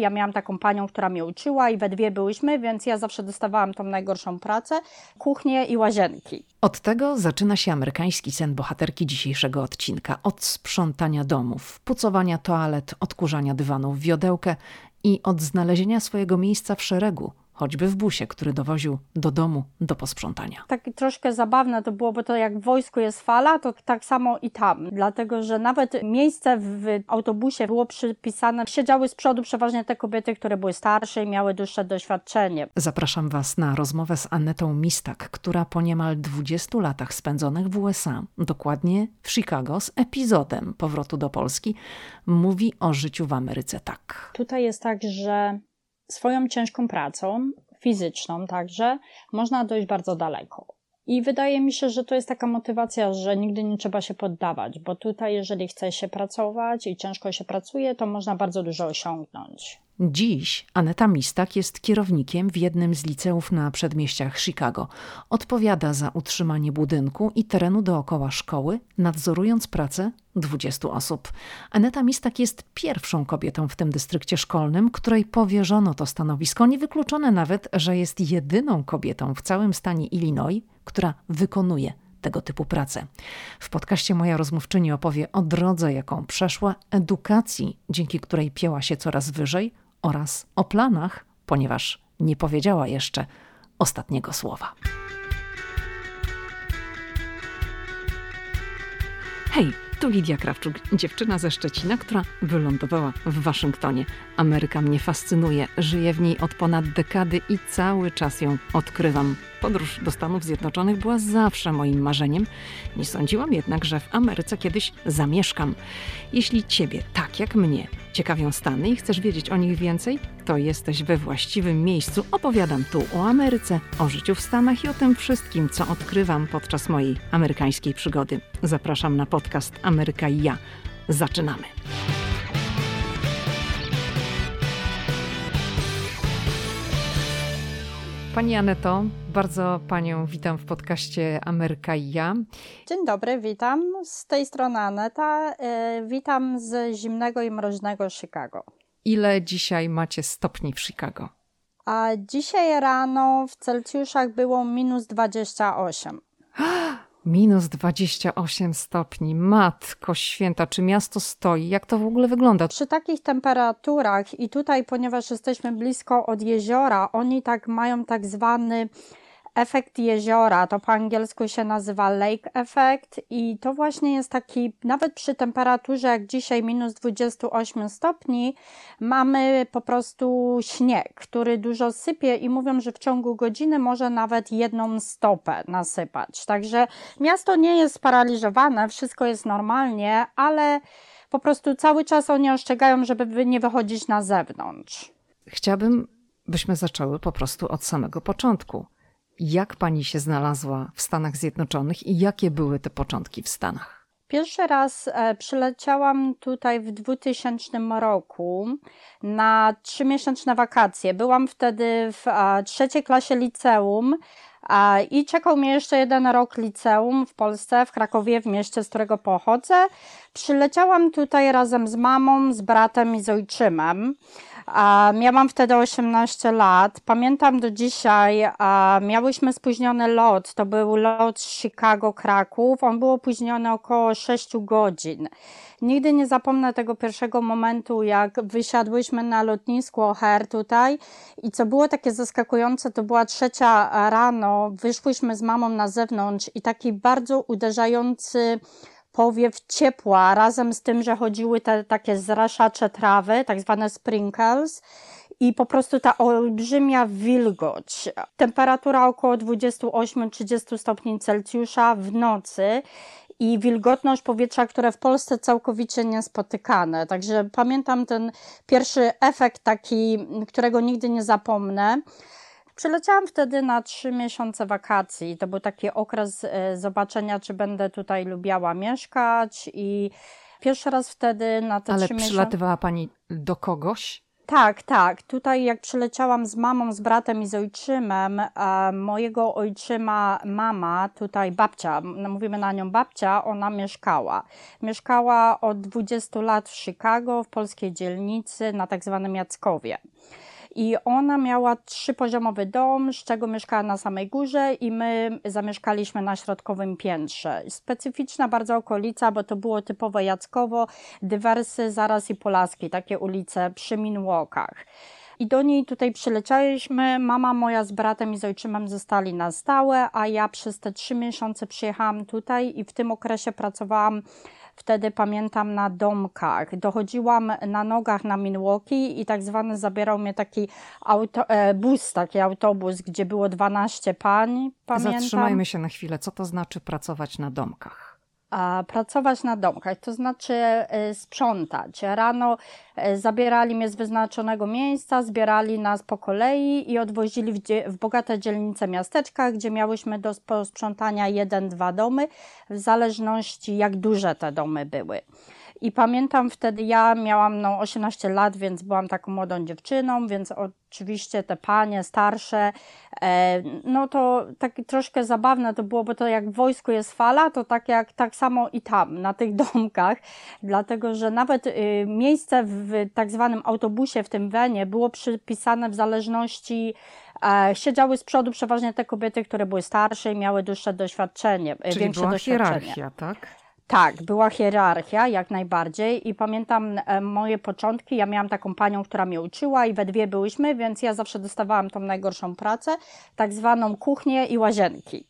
Ja miałam taką panią, która mnie uczyła i we dwie byłyśmy, więc ja zawsze dostawałam tą najgorszą pracę, kuchnię i łazienki. Od tego zaczyna się amerykański sen bohaterki dzisiejszego odcinka. Od sprzątania domów, pucowania toalet, odkurzania dywanów w wiodełkę i od znalezienia swojego miejsca w szeregu choćby w busie, który dowoził do domu do posprzątania. Tak troszkę zabawne to było, bo to jak w wojsku jest fala, to tak samo i tam. Dlatego, że nawet miejsce w autobusie było przypisane, siedziały z przodu przeważnie te kobiety, które były starsze i miały dłuższe doświadczenie. Zapraszam Was na rozmowę z Annetą Mistak, która po niemal 20 latach spędzonych w USA, dokładnie w Chicago, z epizodem powrotu do Polski, mówi o życiu w Ameryce tak. Tutaj jest tak, że swoją ciężką pracą, fizyczną także, można dojść bardzo daleko. I wydaje mi się, że to jest taka motywacja, że nigdy nie trzeba się poddawać, bo tutaj, jeżeli chce się pracować i ciężko się pracuje, to można bardzo dużo osiągnąć. Dziś Aneta Mistak jest kierownikiem w jednym z liceów na przedmieściach Chicago. Odpowiada za utrzymanie budynku i terenu dookoła szkoły, nadzorując pracę 20 osób. Aneta Mistak jest pierwszą kobietą w tym dystrykcie szkolnym, której powierzono to stanowisko. Niewykluczone nawet, że jest jedyną kobietą w całym stanie Illinois, która wykonuje tego typu pracę. W podcaście moja rozmówczyni opowie o drodze, jaką przeszła, edukacji, dzięki której pieła się coraz wyżej, oraz o planach, ponieważ nie powiedziała jeszcze ostatniego słowa. Hej, tu Lidia Krawczuk, dziewczyna ze Szczecina, która wylądowała w Waszyngtonie. Ameryka mnie fascynuje, żyję w niej od ponad dekady i cały czas ją odkrywam. Podróż do Stanów Zjednoczonych była zawsze moim marzeniem. Nie sądziłam jednak, że w Ameryce kiedyś zamieszkam. Jeśli ciebie, tak jak mnie, ciekawią Stany i chcesz wiedzieć o nich więcej, to jesteś we właściwym miejscu. Opowiadam tu o Ameryce, o życiu w Stanach i o tym wszystkim, co odkrywam podczas mojej amerykańskiej przygody. Zapraszam na podcast Ameryka i ja. Zaczynamy. Pani Aneto, bardzo Panią witam w podcaście Ameryka i ja. Dzień dobry, witam. Z tej strony Aneta. Yy, witam z zimnego i mroźnego Chicago. Ile dzisiaj macie stopni w Chicago? A dzisiaj rano w Celsjuszach było minus 28. Minus 28 stopni. Matko święta, czy miasto stoi? Jak to w ogóle wygląda? Przy takich temperaturach i tutaj, ponieważ jesteśmy blisko od jeziora, oni tak mają tak zwany efekt jeziora, to po angielsku się nazywa lake effect i to właśnie jest taki, nawet przy temperaturze jak dzisiaj minus 28 stopni, mamy po prostu śnieg, który dużo sypie i mówią, że w ciągu godziny może nawet jedną stopę nasypać. Także miasto nie jest sparaliżowane, wszystko jest normalnie, ale po prostu cały czas oni ostrzegają, żeby nie wychodzić na zewnątrz. Chciałabym, byśmy zaczęły po prostu od samego początku. Jak pani się znalazła w Stanach Zjednoczonych i jakie były te początki w Stanach? Pierwszy raz e, przyleciałam tutaj w 2000 roku na trzymiesięczne wakacje. Byłam wtedy w trzeciej klasie liceum i czekał mnie jeszcze jeden rok liceum w Polsce, w Krakowie, w mieście, z którego pochodzę. Przyleciałam tutaj razem z mamą, z bratem i z ojczymem. Miałam wtedy 18 lat. Pamiętam do dzisiaj, miałyśmy spóźniony lot. To był lot z Chicago, Kraków. On był opóźniony około 6 godzin. Nigdy nie zapomnę tego pierwszego momentu, jak wysiadłyśmy na lotnisku O'Hare tutaj i co było takie zaskakujące, to była trzecia rano, wyszłyśmy z mamą na zewnątrz i taki bardzo uderzający powiew ciepła, razem z tym, że chodziły te takie zraszacze trawy, tak zwane sprinkles, i po prostu ta olbrzymia wilgoć. Temperatura około 28-30 stopni Celsjusza w nocy i wilgotność powietrza, które w Polsce całkowicie niespotykane. Także pamiętam ten pierwszy efekt taki, którego nigdy nie zapomnę. Przyleciałam wtedy na trzy miesiące wakacji. To był taki okres e, zobaczenia, czy będę tutaj lubiała mieszkać i pierwszy raz wtedy na te Ale trzy miesiące... przylatywała Pani do kogoś? Tak, tak. Tutaj jak przyleciałam z mamą, z bratem i z ojczymem, e, mojego ojczyma mama, tutaj babcia, no, mówimy na nią babcia, ona mieszkała. Mieszkała od 20 lat w Chicago, w polskiej dzielnicy, na tak zwanym Jackowie. I ona miała trzypoziomowy dom, z czego mieszkała na samej górze i my zamieszkaliśmy na środkowym piętrze. Specyficzna bardzo okolica, bo to było typowo Jackowo, Dywersy, Zaraz i Polaski, takie ulice przy Minwalkach. I do niej tutaj przylecieliśmy. Mama moja z bratem i z ojczymem zostali na stałe, a ja przez te trzy miesiące przyjechałam tutaj i w tym okresie pracowałam wtedy pamiętam na domkach. Dochodziłam na nogach na Milwaukee i tak zwany zabierał mnie taki auto, e, bus, taki autobus, gdzie było 12 pań. Pamiętam. Zatrzymajmy się na chwilę. Co to znaczy pracować na domkach? Pracować na domkach, to znaczy e, sprzątać. Rano e, zabierali mnie z wyznaczonego miejsca, zbierali nas po kolei i odwozili w, w bogate dzielnice miasteczka, gdzie miałyśmy do sprzątania jeden, dwa domy, w zależności jak duże te domy były. I pamiętam wtedy, ja miałam no 18 lat, więc byłam taką młodą dziewczyną, więc oczywiście te panie starsze, e, no to tak troszkę zabawne to było, bo to jak w wojsku jest fala, to tak jak tak samo i tam, na tych domkach, dlatego że nawet y, miejsce w tak zwanym autobusie w tym wenie było przypisane w zależności e, siedziały z przodu przeważnie te kobiety, które były starsze i miały dłuższe doświadczenie, Czyli większe była doświadczenie. hierarchia, tak? Tak, była hierarchia, jak najbardziej. I pamiętam e, moje początki. Ja miałam taką panią, która mnie uczyła, i we dwie byłyśmy, więc ja zawsze dostawałam tą najgorszą pracę, tak zwaną kuchnię i łazienki.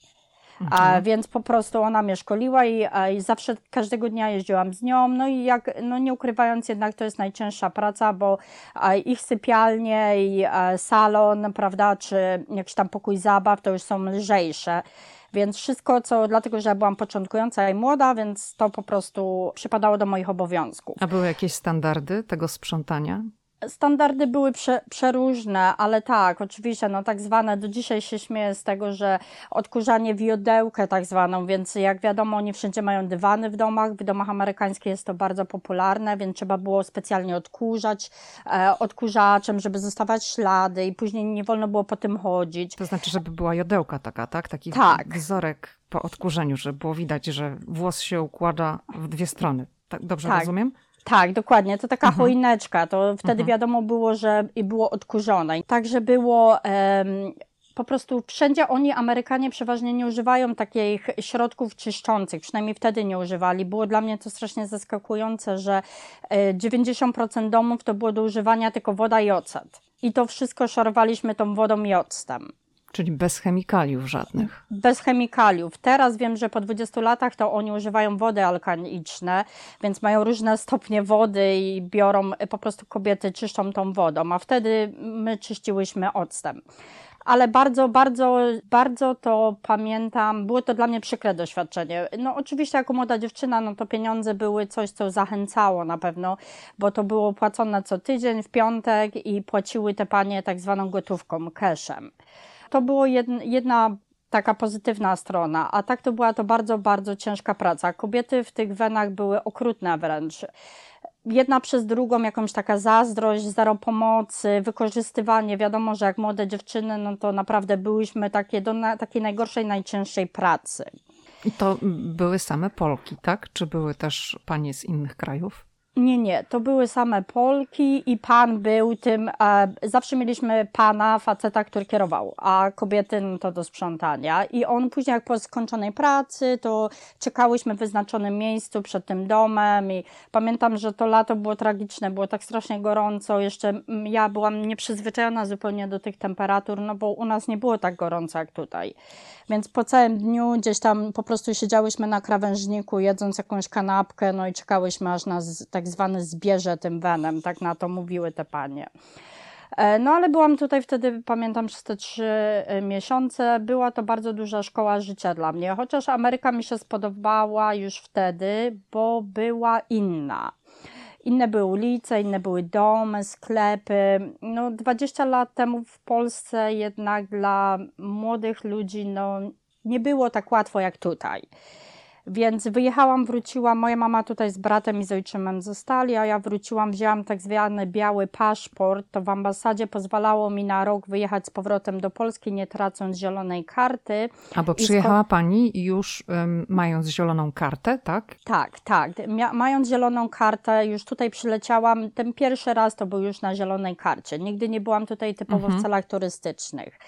Mhm. A, więc po prostu ona mnie szkoliła i, i, zawsze każdego dnia jeździłam z nią. No i jak, no nie ukrywając, jednak to jest najcięższa praca, bo a, ich sypialnie i a, salon, prawda, czy jakiś tam pokój zabaw to już są lżejsze. Więc wszystko, co, dlatego że ja byłam początkująca i młoda, więc to po prostu przypadało do moich obowiązków. A były jakieś standardy tego sprzątania? Standardy były prze, przeróżne, ale tak, oczywiście, no tak zwane, do dzisiaj się śmieję z tego, że odkurzanie wiodełkę tak zwaną, więc jak wiadomo, oni wszędzie mają dywany w domach, w domach amerykańskich jest to bardzo popularne, więc trzeba było specjalnie odkurzać e, odkurzaczem, żeby zostawać ślady i później nie wolno było po tym chodzić. To znaczy, żeby była jodełka taka, tak? Taki tak. wzorek po odkurzeniu, żeby było widać, że włos się układa w dwie strony. Tak, dobrze tak. rozumiem? Tak, dokładnie. To taka mhm. choineczka. To wtedy mhm. wiadomo było, że było odkurzone. Także było. Um, po prostu wszędzie oni, Amerykanie, przeważnie nie używają takich środków czyszczących, przynajmniej wtedy nie używali. Było dla mnie to strasznie zaskakujące, że 90% e, domów to było do używania tylko woda i ocet. I to wszystko szorowaliśmy tą wodą i octem. Czyli bez chemikaliów żadnych. Bez chemikaliów. Teraz wiem, że po 20 latach to oni używają wody alkaliczne, więc mają różne stopnie wody i biorą, po prostu kobiety czyszczą tą wodą, a wtedy my czyściłyśmy octem ale bardzo, bardzo, bardzo to pamiętam. Było to dla mnie przykre doświadczenie. No, oczywiście, jako młoda dziewczyna, no to pieniądze były coś, co zachęcało na pewno, bo to było płacone co tydzień w piątek i płaciły te panie tak zwaną gotówką, cashem to było jedna taka pozytywna strona, a tak to była to bardzo, bardzo ciężka praca. Kobiety w tych wenach były okrutne wręcz. Jedna przez drugą jakąś taka zazdrość, zero pomocy, wykorzystywanie. Wiadomo, że jak młode dziewczyny, no to naprawdę byłyśmy takie do na, takiej najgorszej, najcięższej pracy. I to były same Polki, tak? Czy były też panie z innych krajów? Nie, nie, to były same Polki i pan był tym, e, zawsze mieliśmy pana, faceta, który kierował, a kobiety no to do sprzątania. I on później jak po skończonej pracy, to czekałyśmy w wyznaczonym miejscu przed tym domem i pamiętam, że to lato było tragiczne, było tak strasznie gorąco, jeszcze ja byłam nieprzyzwyczajona zupełnie do tych temperatur, no bo u nas nie było tak gorąco jak tutaj. Więc po całym dniu gdzieś tam po prostu siedziałyśmy na krawężniku, jedząc jakąś kanapkę, no i czekałyśmy aż nas tak zwany zbierze tym wenem, tak na to mówiły te panie. E, no ale byłam tutaj wtedy, pamiętam, przez te trzy e, miesiące. Była to bardzo duża szkoła życia dla mnie, chociaż Ameryka mi się spodobała już wtedy, bo była inna. Inne były ulice, inne były domy, sklepy. No 20 lat temu w Polsce jednak dla młodych ludzi no, nie było tak łatwo jak tutaj. Więc wyjechałam, wróciłam. Moja mama tutaj z bratem i z ojczymem zostali, a ja wróciłam, wzięłam tak zwany biały paszport. To w ambasadzie pozwalało mi na rok wyjechać z powrotem do Polski, nie tracąc zielonej karty. A bo przyjechała pani już um, mając zieloną kartę, tak? Tak, tak. Mia mając zieloną kartę, już tutaj przyleciałam. Ten pierwszy raz to był już na zielonej karcie. Nigdy nie byłam tutaj typowo mhm. w celach turystycznych.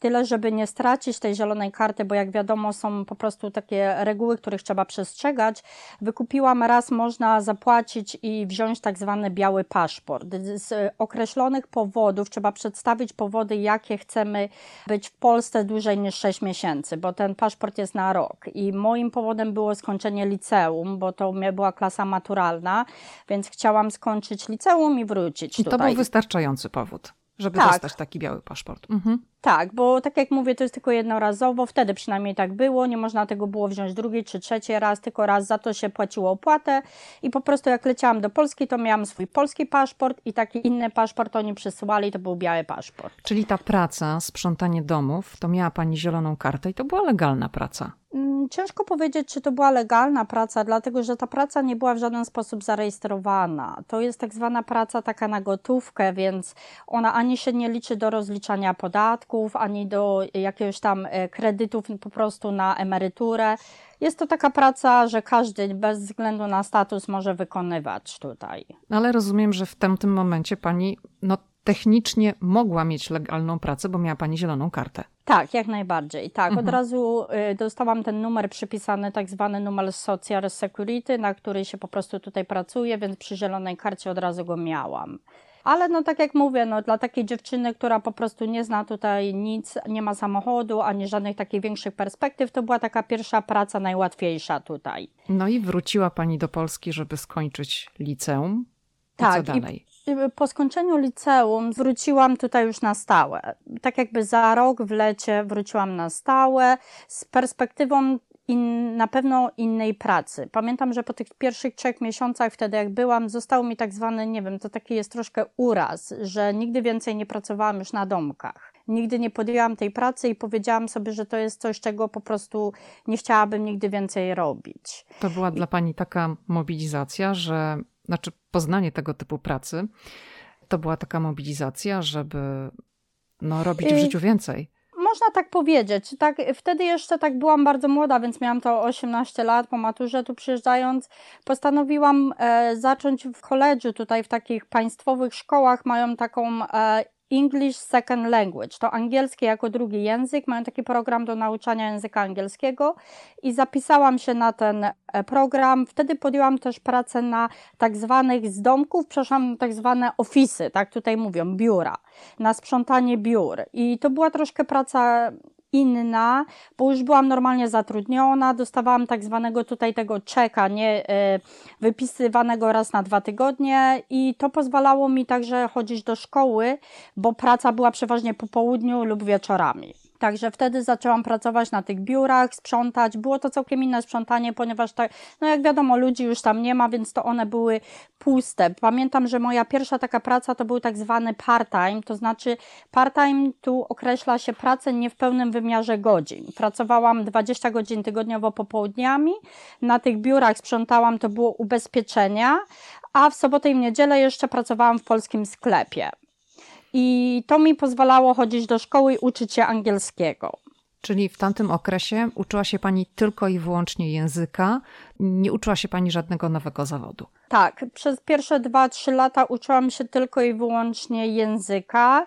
Tyle, żeby nie stracić tej zielonej karty, bo jak wiadomo, są po prostu takie reguły, których trzeba przestrzegać. Wykupiłam raz, można zapłacić i wziąć tak zwany biały paszport. Z określonych powodów trzeba przedstawić powody, jakie chcemy być w Polsce dłużej niż 6 miesięcy, bo ten paszport jest na rok. I moim powodem było skończenie liceum, bo to była klasa maturalna, więc chciałam skończyć liceum i wrócić. I to tutaj. był wystarczający powód żeby tak. dostać taki biały paszport. Mhm. Tak, bo tak jak mówię, to jest tylko jednorazowo, wtedy przynajmniej tak było, nie można tego było wziąć drugi czy trzeci raz, tylko raz za to się płaciło opłatę i po prostu jak leciałam do Polski, to miałam swój polski paszport i taki inny paszport oni przysyłali, to był biały paszport. Czyli ta praca, sprzątanie domów, to miała Pani zieloną kartę i to była legalna praca. Mm, ciężko powiedzieć, czy to była legalna praca, dlatego że ta praca nie była w żaden sposób zarejestrowana. To jest tak zwana praca taka na gotówkę, więc ona ani się nie liczy do rozliczania podatków, ani do jakiegoś tam e, kredytów po prostu na emeryturę. Jest to taka praca, że każdy bez względu na status może wykonywać tutaj. Ale rozumiem, że w tamtym momencie pani no, technicznie mogła mieć legalną pracę, bo miała pani zieloną kartę. Tak, jak najbardziej. Tak, mhm. od razu y, dostałam ten numer przypisany, tak zwany numer Social Security, na który się po prostu tutaj pracuje, więc przy zielonej karcie od razu go miałam. Ale no tak jak mówię, no dla takiej dziewczyny, która po prostu nie zna tutaj nic, nie ma samochodu, ani żadnych takich większych perspektyw, to była taka pierwsza praca najłatwiejsza tutaj. No i wróciła Pani do Polski, żeby skończyć liceum. I tak, co dalej? po skończeniu liceum wróciłam tutaj już na stałe. Tak jakby za rok w lecie wróciłam na stałe z perspektywą in, na pewno innej pracy. Pamiętam, że po tych pierwszych trzech miesiącach, wtedy jak byłam, został mi tak zwany, nie wiem, to taki jest troszkę uraz, że nigdy więcej nie pracowałam już na domkach. Nigdy nie podjęłam tej pracy i powiedziałam sobie, że to jest coś, czego po prostu nie chciałabym nigdy więcej robić. To była dla Pani taka mobilizacja, że znaczy poznanie tego typu pracy, to była taka mobilizacja, żeby no, robić w y, życiu więcej. Można tak powiedzieć. Tak, wtedy jeszcze tak byłam bardzo młoda, więc miałam to 18 lat po maturze tu przyjeżdżając. Postanowiłam e, zacząć w koledżu, tutaj w takich państwowych szkołach mają taką e, English Second Language. To angielski jako drugi język. Mają taki program do nauczania języka angielskiego i zapisałam się na ten e, program. Wtedy podjęłam też pracę na tak zwanych z domków, przepraszam, tak zwane ofisy, tak tutaj mówią, biura, na sprzątanie biur. I to była troszkę praca inna, bo już byłam normalnie zatrudniona, dostawałam tak zwanego tutaj tego czeka, nie e, wypisywanego raz na dwa tygodnie i to pozwalało mi także chodzić do szkoły, bo praca była przeważnie po południu lub wieczorami. Także wtedy zaczęłam pracować na tych biurach, sprzątać. Było to całkiem inne sprzątanie, ponieważ tak, no jak wiadomo, ludzi już tam nie ma, więc to one były puste. Pamiętam, że moja pierwsza taka praca to był tak zwany part-time, to znaczy part-time tu określa się pracę nie w pełnym wymiarze godzin. Pracowałam 20 godzin tygodniowo popołudniami, na tych biurach sprzątałam, to było ubezpieczenia, a w sobotę i w niedzielę jeszcze pracowałam w polskim sklepie. I to mi pozwalało chodzić do szkoły i uczyć się angielskiego. Czyli w tamtym okresie uczyła się Pani tylko i wyłącznie języka, nie uczyła się Pani żadnego nowego zawodu. Tak, przez pierwsze dwa, trzy lata uczyłam się tylko i wyłącznie języka,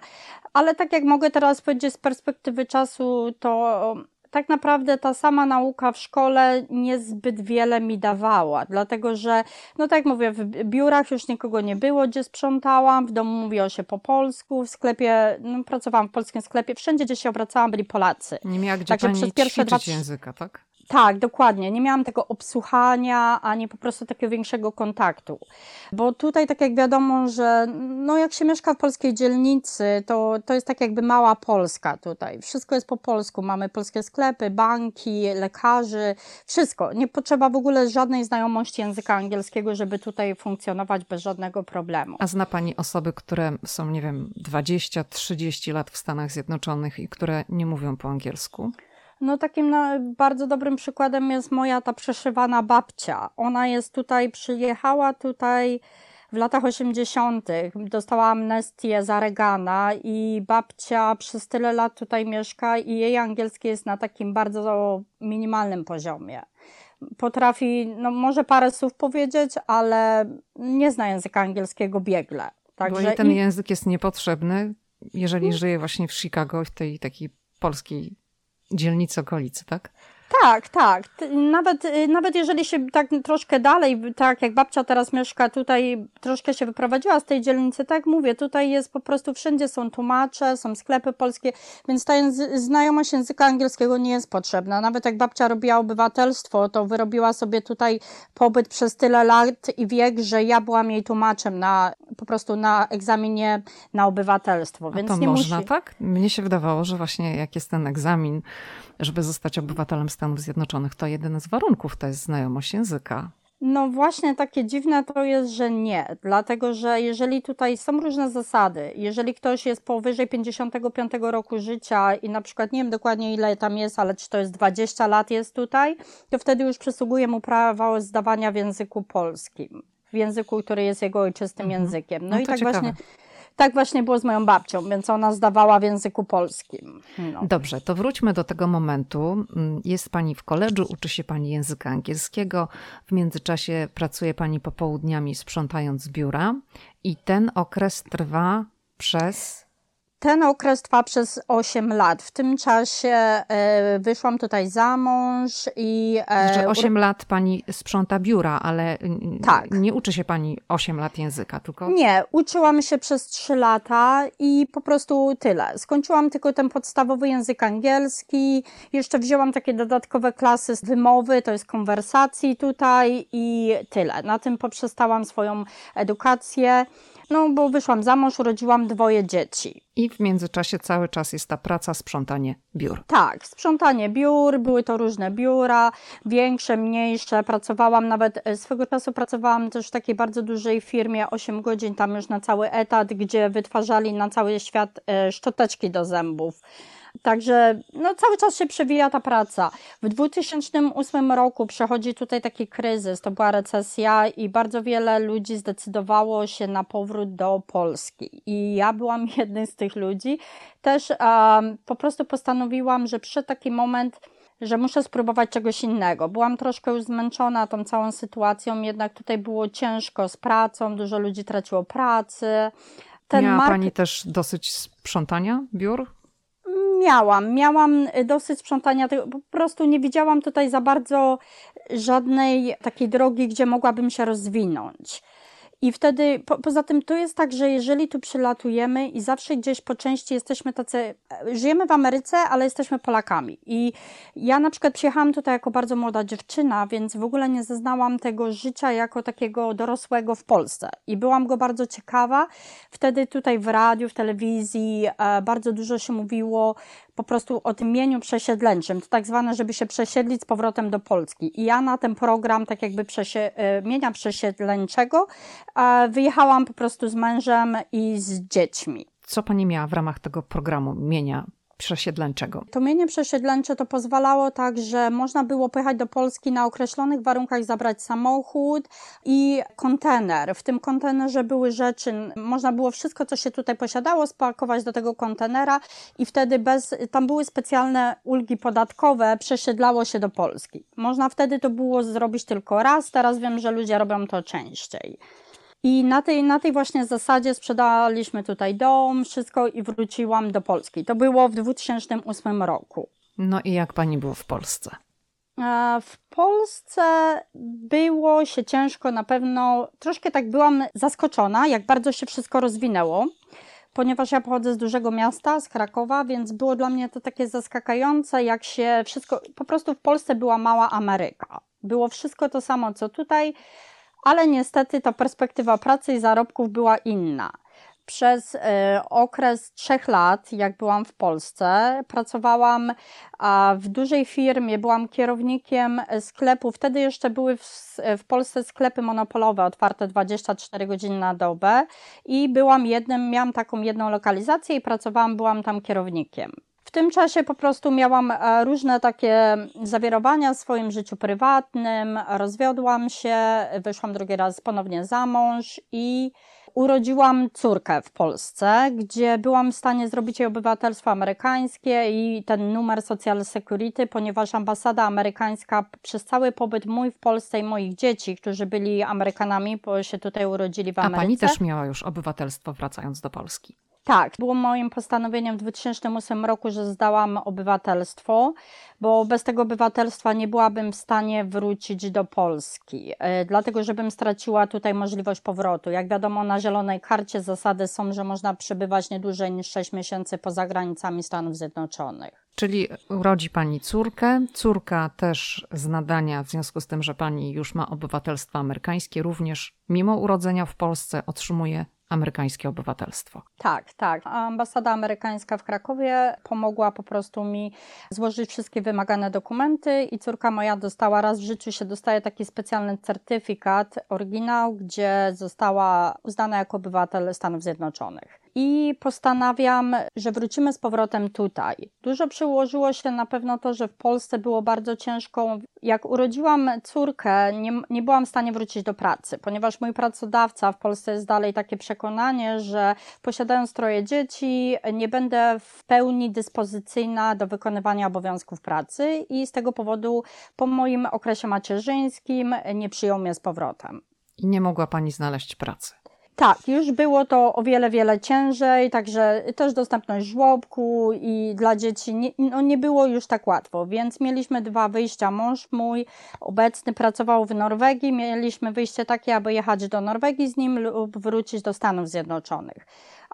ale tak jak mogę teraz powiedzieć z perspektywy czasu, to tak naprawdę ta sama nauka w szkole niezbyt wiele mi dawała, dlatego że, no tak jak mówię, w biurach już nikogo nie było, gdzie sprzątałam, w domu mówiło się po polsku, w sklepie, no, pracowałam w polskim sklepie, wszędzie, gdzie się obracałam, byli Polacy. Nie miała gdzie Także przez pierwsze dwa, języka, tak? Tak, dokładnie. Nie miałam tego obsłuchania, ani po prostu takiego większego kontaktu. Bo tutaj, tak jak wiadomo, że no jak się mieszka w polskiej dzielnicy, to, to jest tak jakby mała Polska tutaj. Wszystko jest po polsku. Mamy polskie sklepy, banki, lekarzy, wszystko. Nie potrzeba w ogóle żadnej znajomości języka angielskiego, żeby tutaj funkcjonować bez żadnego problemu. A zna Pani osoby, które są, nie wiem, 20-30 lat w Stanach Zjednoczonych i które nie mówią po angielsku? No takim no, bardzo dobrym przykładem jest moja ta przeszywana babcia. Ona jest tutaj, przyjechała tutaj w latach 80. dostała amnestię za Regana i babcia przez tyle lat tutaj mieszka i jej angielski jest na takim bardzo minimalnym poziomie. Potrafi, no może parę słów powiedzieć, ale nie zna języka angielskiego biegle. Także Bo ten i... język jest niepotrzebny, jeżeli żyje właśnie w Chicago, w tej takiej polskiej dzielnicy okolicy, tak? Tak, tak. Nawet, y, nawet jeżeli się tak troszkę dalej, tak jak babcia teraz mieszka tutaj, troszkę się wyprowadziła z tej dzielnicy, tak mówię, tutaj jest po prostu wszędzie są tłumacze, są sklepy polskie, więc ta znajomość języka angielskiego nie jest potrzebna. Nawet jak babcia robiła obywatelstwo, to wyrobiła sobie tutaj pobyt przez tyle lat i wiek, że ja byłam jej tłumaczem na, po prostu na egzaminie na obywatelstwo. Więc A to nie można, musi... tak? Mnie się wydawało, że właśnie jak jest ten egzamin, żeby zostać obywatelem Stanów Zjednoczonych, to jeden z warunków to jest znajomość języka. No właśnie takie dziwne to jest, że nie, dlatego że jeżeli tutaj są różne zasady, jeżeli ktoś jest powyżej 55 roku życia i na przykład nie wiem dokładnie ile tam jest, ale czy to jest 20 lat jest tutaj, to wtedy już przysługuje mu prawo zdawania w języku polskim, w języku, który jest jego ojczystym mhm. językiem. No, no i tak ciekawe. właśnie tak właśnie było z moją babcią, więc ona zdawała w języku polskim. No. Dobrze, to wróćmy do tego momentu. Jest pani w koledżu, uczy się pani języka angielskiego. W międzyczasie pracuje pani popołudniami sprzątając biura i ten okres trwa przez ten okres trwa przez 8 lat. W tym czasie e, wyszłam tutaj za mąż i. E, Że 8 lat pani sprząta biura, ale tak. nie uczy się pani 8 lat języka, tylko. Nie, uczyłam się przez 3 lata i po prostu tyle. Skończyłam tylko ten podstawowy język angielski. Jeszcze wzięłam takie dodatkowe klasy z wymowy, to jest konwersacji tutaj i tyle. Na tym poprzestałam swoją edukację. No, bo wyszłam za mąż, urodziłam dwoje dzieci. I w międzyczasie cały czas jest ta praca, sprzątanie biur. Tak, sprzątanie biur, były to różne biura, większe, mniejsze. Pracowałam nawet, e, swego czasu pracowałam też w takiej bardzo dużej firmie, 8 godzin tam już na cały etat, gdzie wytwarzali na cały świat e, szczoteczki do zębów. Także no, cały czas się przewija ta praca. W 2008 roku przechodzi tutaj taki kryzys, to była recesja i bardzo wiele ludzi zdecydowało się na powrót do Polski. I ja byłam jednym z tych ludzi. Też um, po prostu postanowiłam, że przyszedł taki moment, że muszę spróbować czegoś innego. Byłam troszkę już zmęczona tą całą sytuacją, jednak tutaj było ciężko z pracą, dużo ludzi traciło pracy. Ten Miała mark... Pani też dosyć sprzątania biur? Miałam. Miałam dosyć sprzątania po prostu nie widziałam tutaj za bardzo żadnej takiej drogi, gdzie mogłabym się rozwinąć. I wtedy, po, poza tym, to jest tak, że jeżeli tu przylatujemy i zawsze gdzieś po części jesteśmy tacy, żyjemy w Ameryce, ale jesteśmy Polakami. I ja na przykład przyjechałam tutaj jako bardzo młoda dziewczyna, więc w ogóle nie zeznałam tego życia jako takiego dorosłego w Polsce. I byłam go bardzo ciekawa. Wtedy tutaj w radiu, w telewizji e, bardzo dużo się mówiło po prostu o tym mieniu przesiedleńczym, to tak zwane, żeby się przesiedlić z powrotem do Polski. I ja na ten program, tak jakby przesie, mienia przesiedleńczego, wyjechałam po prostu z mężem i z dziećmi. Co pani miała w ramach tego programu mienia przesiedleńczego. To mienie przesiedleńcze to pozwalało tak, że można było pojechać do Polski na określonych warunkach, zabrać samochód i kontener. W tym kontenerze były rzeczy, można było wszystko, co się tutaj posiadało, spakować do tego kontenera i wtedy bez, tam były specjalne ulgi podatkowe, przesiedlało się do Polski. Można wtedy to było zrobić tylko raz, teraz wiem, że ludzie robią to częściej. I na tej, na tej właśnie zasadzie sprzedaliśmy tutaj dom, wszystko i wróciłam do Polski. To było w 2008 roku. No i jak pani było w Polsce? W Polsce było się ciężko, na pewno troszkę tak byłam zaskoczona, jak bardzo się wszystko rozwinęło, ponieważ ja pochodzę z dużego miasta, z Krakowa, więc było dla mnie to takie zaskakające, jak się wszystko, po prostu w Polsce była mała Ameryka. Było wszystko to samo, co tutaj ale niestety ta perspektywa pracy i zarobków była inna. Przez y, okres trzech lat, jak byłam w Polsce, pracowałam w dużej firmie, byłam kierownikiem sklepu. Wtedy jeszcze były w, w Polsce sklepy monopolowe otwarte 24 godziny na dobę i byłam jednym, miałam taką jedną lokalizację i pracowałam, byłam tam kierownikiem tym czasie po prostu miałam e, różne takie zawirowania w swoim życiu prywatnym. Rozwiodłam się, wyszłam drugi raz ponownie za mąż i urodziłam córkę w Polsce, gdzie byłam w stanie zrobić jej obywatelstwo amerykańskie i ten numer Social Security, ponieważ ambasada amerykańska przez cały pobyt mój w Polsce i moich dzieci, którzy byli Amerykanami, bo się tutaj urodzili w Ameryce. A pani też miała już obywatelstwo wracając do Polski. Tak, było moim postanowieniem w 2008 roku, że zdałam obywatelstwo, bo bez tego obywatelstwa nie byłabym w stanie wrócić do Polski, e, dlatego żebym straciła tutaj możliwość powrotu. Jak wiadomo, na zielonej karcie zasady są, że można przebywać nie dłużej niż 6 miesięcy poza granicami Stanów Zjednoczonych. Czyli urodzi pani córkę, córka też z nadania, w związku z tym, że pani już ma obywatelstwo amerykańskie, również mimo urodzenia w Polsce otrzymuje amerykańskie obywatelstwo. Tak, tak. Ambasada amerykańska w Krakowie pomogła po prostu mi złożyć wszystkie wymagane dokumenty i córka moja dostała raz w życiu się dostaje taki specjalny certyfikat, oryginał, gdzie została uznana jako obywatel Stanów Zjednoczonych i postanawiam, że wrócimy z powrotem tutaj. Dużo przyłożyło się na pewno to, że w Polsce było bardzo ciężko. Jak urodziłam córkę, nie, nie byłam w stanie wrócić do pracy, ponieważ mój pracodawca w Polsce jest dalej takie przekonanie, że posiadając troje dzieci, nie będę w pełni dyspozycyjna do wykonywania obowiązków pracy i z tego powodu po moim okresie macierzyńskim nie przyjął mnie z powrotem. I nie mogła pani znaleźć pracy. Tak, już było to o wiele, wiele ciężej, także też dostępność żłobku i dla dzieci nie, no nie było już tak łatwo, więc mieliśmy dwa wyjścia. Mąż mój obecny pracował w Norwegii, mieliśmy wyjście takie, aby jechać do Norwegii z nim lub wrócić do Stanów Zjednoczonych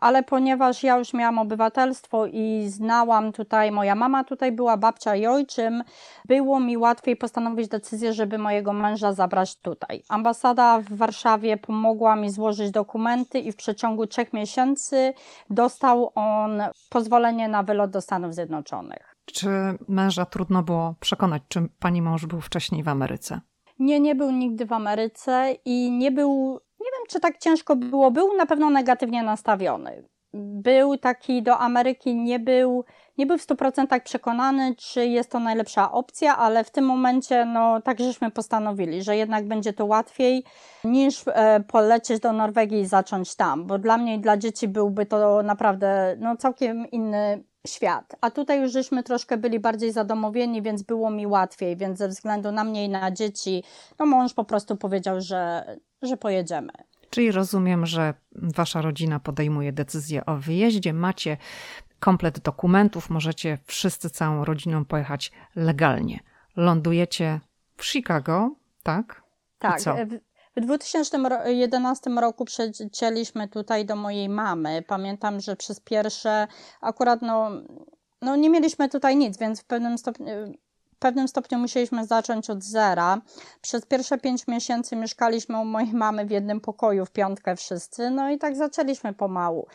ale ponieważ ja już miałam obywatelstwo i znałam tutaj, moja mama tutaj była, babcia i ojczym, było mi łatwiej postanowić decyzję, żeby mojego męża zabrać tutaj. Ambasada w Warszawie pomogła mi złożyć dokumenty i w przeciągu trzech miesięcy dostał on pozwolenie na wylot do Stanów Zjednoczonych. Czy męża trudno było przekonać, czy pani mąż był wcześniej w Ameryce? Nie, nie był nigdy w Ameryce i nie był nie wiem, czy tak ciężko było. Był na pewno negatywnie nastawiony. Był taki do Ameryki, nie był, nie był w 100% przekonany, czy jest to najlepsza opcja, ale w tym momencie, no, tak żeśmy postanowili, że jednak będzie to łatwiej niż e, polecieć do Norwegii i zacząć tam, bo dla mnie i dla dzieci byłby to naprawdę, no, całkiem inny świat. A tutaj już żeśmy troszkę byli bardziej zadomowieni, więc było mi łatwiej, więc ze względu na mnie i na dzieci, no mąż po prostu powiedział, że, że pojedziemy. Czyli rozumiem, że wasza rodzina podejmuje decyzję o wyjeździe, macie komplet dokumentów, możecie wszyscy całą rodziną pojechać legalnie. Lądujecie w Chicago, tak? Tak. W 2011 roku przecięliśmy tutaj do mojej mamy. Pamiętam, że przez pierwsze akurat no, no nie mieliśmy tutaj nic, więc w pewnym stopniu w pewnym stopniu musieliśmy zacząć od zera. Przez pierwsze pięć miesięcy mieszkaliśmy u mojej mamy w jednym pokoju, w piątkę wszyscy, no i tak zaczęliśmy pomału.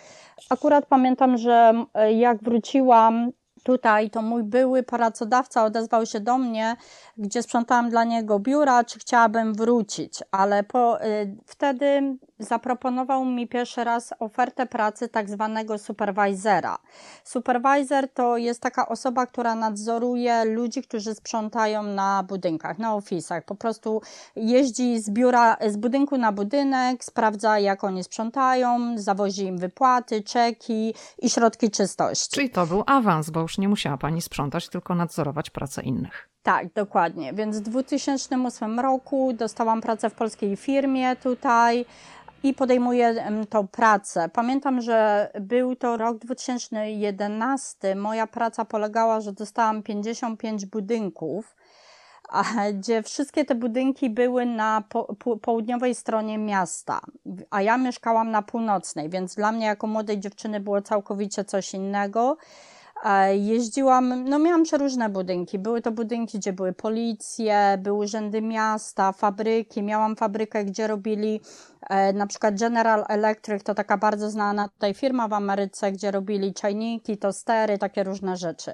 Akurat pamiętam, że jak wróciłam tutaj, to mój były pracodawca odezwał się do mnie, gdzie sprzątałam dla niego biura, czy chciałabym wrócić, ale po, y, wtedy zaproponował mi pierwszy raz ofertę pracy tak zwanego supervisora. Supervisor to jest taka osoba, która nadzoruje ludzi, którzy sprzątają na budynkach, na ofisach. Po prostu jeździ z biura, z budynku na budynek, sprawdza jak oni sprzątają, zawozi im wypłaty, czeki i środki czystości. Czyli to był awans, bo już nie musiała pani sprzątać, tylko nadzorować pracę innych. Tak, dokładnie. Więc w 2008 roku dostałam pracę w polskiej firmie tutaj i podejmuję tą pracę. Pamiętam, że był to rok 2011. Moja praca polegała, że dostałam 55 budynków, gdzie wszystkie te budynki były na po, po, południowej stronie miasta, a ja mieszkałam na północnej, więc dla mnie jako młodej dziewczyny było całkowicie coś innego. Jeździłam, no miałam przeróżne budynki. Były to budynki, gdzie były policje, były urzędy miasta, fabryki. Miałam fabrykę, gdzie robili e, na przykład General Electric, to taka bardzo znana tutaj firma w Ameryce, gdzie robili czajniki, tostery, takie różne rzeczy.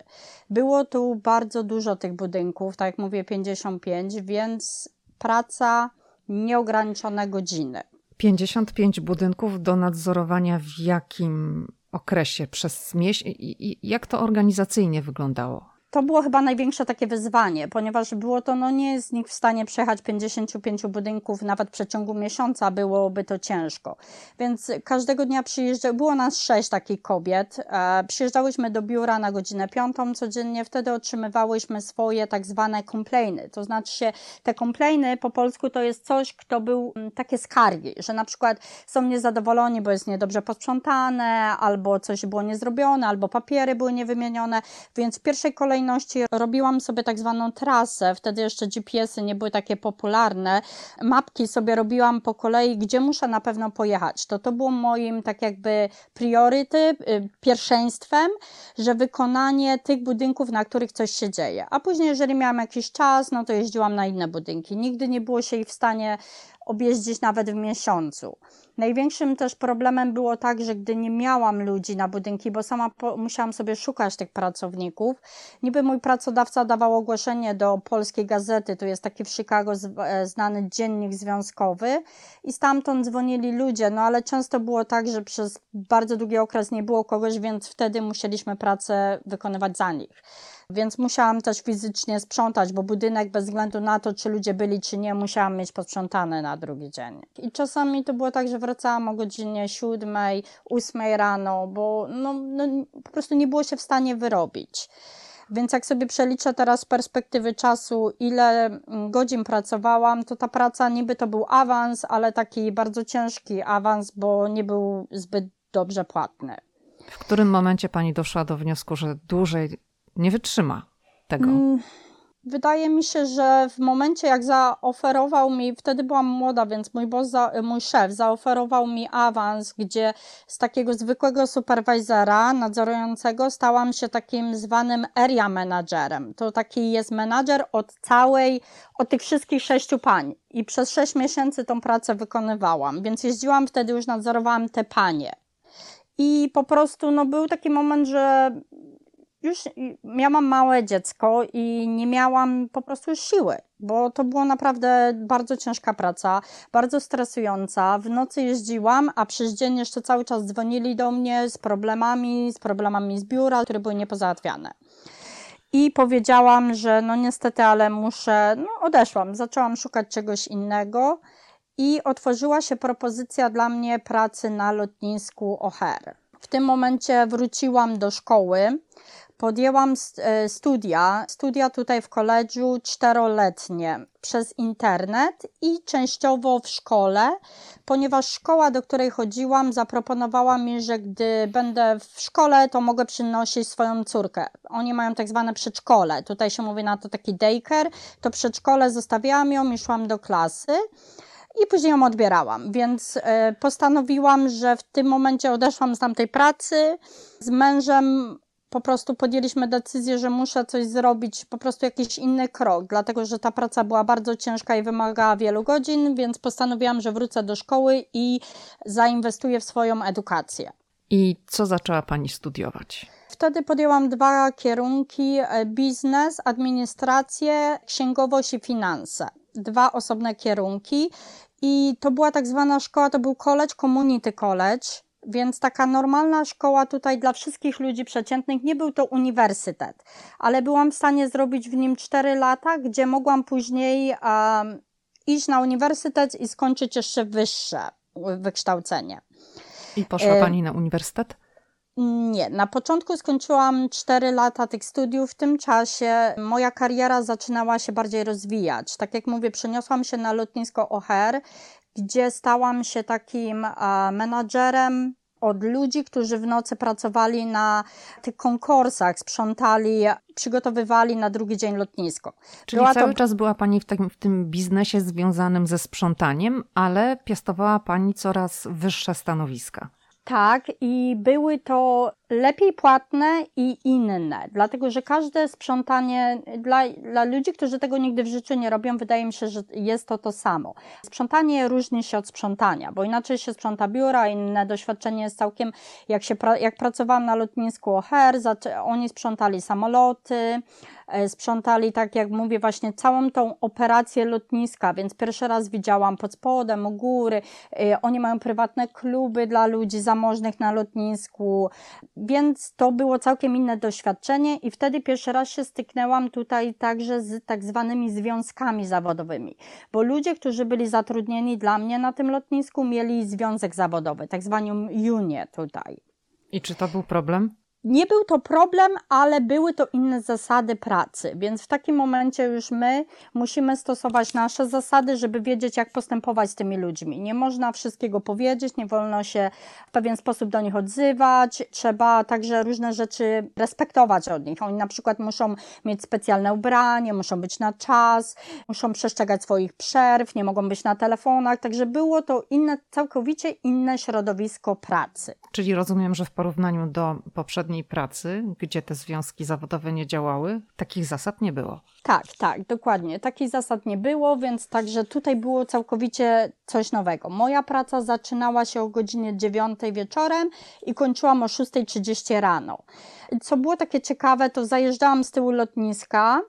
Było tu bardzo dużo tych budynków, tak jak mówię, 55, więc praca nieograniczone godziny. 55 budynków do nadzorowania w jakim okresie, przez miesiąc, jak to organizacyjnie wyglądało? To było chyba największe takie wyzwanie, ponieważ było to, no nie jest nikt w stanie przejechać 55 budynków nawet w przeciągu miesiąca, byłoby to ciężko. Więc każdego dnia przyjeżdża, było nas sześć takich kobiet, e, przyjeżdżałyśmy do biura na godzinę piątą codziennie, wtedy otrzymywałyśmy swoje tak zwane complainy, to znaczy się te complainy po polsku to jest coś, kto był m, mm, takie skargi, że na przykład są niezadowoleni, bo jest niedobrze posprzątane, albo coś było niezrobione, albo papiery były niewymienione, więc w pierwszej kolejności kolejności robiłam sobie tak zwaną trasę, wtedy jeszcze GPS-y nie były takie popularne. Mapki sobie robiłam po kolei, gdzie muszę na pewno pojechać. To to było moim tak jakby prioryty, y, pierwszeństwem, że wykonanie tych budynków, na których coś się dzieje. A później, jeżeli miałam jakiś czas, no to jeździłam na inne budynki. Nigdy nie było się ich w stanie objeździć nawet w miesiącu. Największym też problemem było tak, że gdy nie miałam ludzi na budynki, bo sama musiałam sobie szukać tych pracowników, niby mój pracodawca dawał ogłoszenie do polskiej gazety, tu jest taki w Chicago e, znany dziennik związkowy i stamtąd dzwonili ludzie, no ale często było tak, że przez bardzo długi okres nie było kogoś, więc wtedy musieliśmy pracę wykonywać za nich więc musiałam też fizycznie sprzątać, bo budynek bez względu na to, czy ludzie byli, czy nie, musiałam mieć posprzątane na drugi dzień. I czasami to było tak, że wracałam o godzinie siódmej, ósmej rano, bo no, no, po prostu nie było się w stanie wyrobić. Więc jak sobie przeliczę teraz z perspektywy czasu, ile mm, godzin pracowałam, to ta praca niby to był awans, ale taki bardzo ciężki awans, bo nie był zbyt dobrze płatny. W którym momencie pani doszła do wniosku, że dłużej nie wytrzyma tego. Mm, wydaje mi się, że w momencie jak zaoferował mi, wtedy byłam młoda, więc mój boss, mój szef zaoferował mi awans, gdzie z takiego zwykłego superwizora nadzorującego stałam się takim zwanym area managerem. To taki jest menadżer od całej, od tych wszystkich sześciu pań. I przez sześć miesięcy tą pracę wykonywałam, więc jeździłam wtedy już nadzorowałam te panie. I po prostu no, był taki moment, że już miałam małe dziecko i nie miałam po prostu siły, bo to było naprawdę bardzo ciężka praca, bardzo stresująca. W nocy jeździłam, a przez dzień jeszcze cały czas dzwonili do mnie z problemami, z problemami z biura, które były niepozałatwiane. I powiedziałam, że no niestety, ale muszę, no odeszłam, zaczęłam szukać czegoś innego i otworzyła się propozycja dla mnie pracy na lotnisku O'Hare. W tym momencie wróciłam do szkoły, podjęłam e, studia, studia tutaj w koledżu czteroletnie przez internet i częściowo w szkole, ponieważ szkoła, do której chodziłam, zaproponowała mi, że gdy będę w szkole, to mogę przynosić swoją córkę. Oni mają tak zwane przedszkole, tutaj się mówi na to taki daycare, to przedszkole zostawiałam ją i szłam do klasy i później ją odbierałam, więc e, postanowiłam, że w tym momencie odeszłam z tamtej pracy. Z mężem po prostu podjęliśmy decyzję, że muszę coś zrobić, po prostu jakiś inny krok, dlatego że ta praca była bardzo ciężka i wymagała wielu godzin, więc postanowiłam, że wrócę do szkoły i zainwestuję w swoją edukację. I co zaczęła Pani studiować? Wtedy podjęłam dwa kierunki: e, biznes, administrację, księgowość i finanse. Dwa osobne kierunki. I to była tak zwana szkoła, to był college, community college więc taka normalna szkoła tutaj dla wszystkich ludzi przeciętnych nie był to uniwersytet, ale byłam w stanie zrobić w nim 4 lata, gdzie mogłam później um, iść na uniwersytet i skończyć jeszcze wyższe wykształcenie. I poszła e, Pani na uniwersytet? Nie, na początku skończyłam 4 lata tych studiów. W tym czasie moja kariera zaczynała się bardziej rozwijać. Tak jak mówię, przeniosłam się na lotnisko O'Hare gdzie stałam się takim menadżerem od ludzi, którzy w nocy pracowali na tych konkursach, sprzątali, przygotowywali na drugi dzień lotnisko. Czyli była cały to... czas była Pani w, takim, w tym biznesie związanym ze sprzątaniem, ale piastowała Pani coraz wyższe stanowiska. Tak, i były to lepiej płatne i inne, dlatego że każde sprzątanie dla, dla ludzi, którzy tego nigdy w życiu nie robią, wydaje mi się, że jest to to samo. Sprzątanie różni się od sprzątania, bo inaczej się sprząta biura, inne doświadczenie jest całkiem, jak, się, jak pracowałam na lotnisku O'Hare, oni sprzątali samoloty, E, sprzątali, tak jak mówię, właśnie całą tą operację lotniska, więc pierwszy raz widziałam pod spodem, u góry. E, oni mają prywatne kluby dla ludzi zamożnych na lotnisku, więc to było całkiem inne doświadczenie i wtedy pierwszy raz się styknęłam tutaj także z tak zwanymi związkami zawodowymi, bo ludzie, którzy byli zatrudnieni dla mnie na tym lotnisku, mieli związek zawodowy, tak zwaną unię tutaj. I czy to był problem? Nie był to problem, ale były to inne zasady pracy, więc w takim momencie już my musimy stosować nasze zasady, żeby wiedzieć, jak postępować z tymi ludźmi. Nie można wszystkiego powiedzieć, nie wolno się w pewien sposób do nich odzywać, trzeba także różne rzeczy respektować od nich. Oni na przykład muszą mieć specjalne ubranie, muszą być na czas, muszą przestrzegać swoich przerw, nie mogą być na telefonach, także było to inne, całkowicie inne środowisko pracy. Czyli rozumiem, że w porównaniu do poprzednich poprzedniej pracy, gdzie te związki zawodowe nie działały, takich zasad nie było. Tak, tak, dokładnie. Takich zasad nie było, więc także tutaj było całkowicie coś nowego. Moja praca zaczynała się o godzinie 9 wieczorem i kończyłam o 6.30 rano. Co było takie ciekawe, to zajeżdżałam z tyłu lotniska,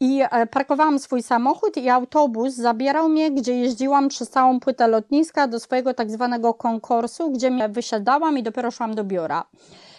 i e, parkowałam swój samochód i autobus zabierał mnie, gdzie jeździłam przez całą płytę lotniska do swojego tak zwanego konkursu, gdzie mnie wysiadałam i dopiero szłam do biura.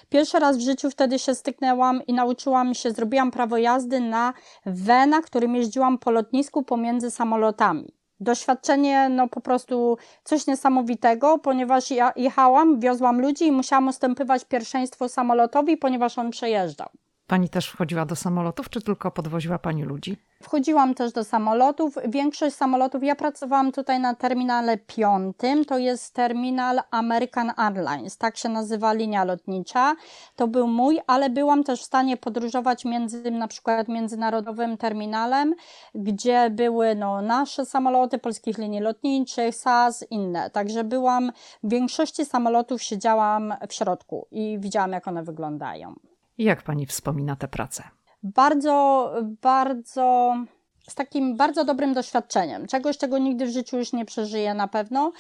Pierwszy raz w życiu wtedy się styknęłam i nauczyłam się, zrobiłam prawo jazdy na wena, którym jeździłam po lotnisku pomiędzy samolotami. Doświadczenie, no po prostu coś niesamowitego, ponieważ ja jechałam, wiozłam ludzi i musiałam ustępywać pierwszeństwo samolotowi, ponieważ on przejeżdżał. Pani też wchodziła do samolotów, czy tylko podwoziła Pani ludzi? Wchodziłam też do samolotów. Większość samolotów, ja pracowałam tutaj na terminale piątym, to jest terminal American Airlines, tak się nazywa linia lotnicza. To był mój, ale byłam też w stanie podróżować między na przykład międzynarodowym terminalem, gdzie były no, nasze samoloty polskich linii lotniczych, SAS, inne. Także byłam, w większości samolotów siedziałam w środku i widziałam, jak one wyglądają. Jak pani wspomina tę pracę? Bardzo, bardzo z takim bardzo dobrym doświadczeniem, czegoś, czego nigdy w życiu już nie przeżyję na pewno.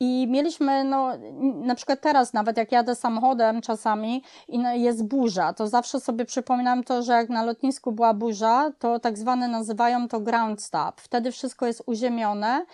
I mieliśmy, no, na przykład teraz, nawet jak jadę samochodem czasami i no, jest burza, to zawsze sobie przypominam to, że jak na lotnisku była burza, to tak zwane nazywają to ground stop. Wtedy wszystko jest uziemione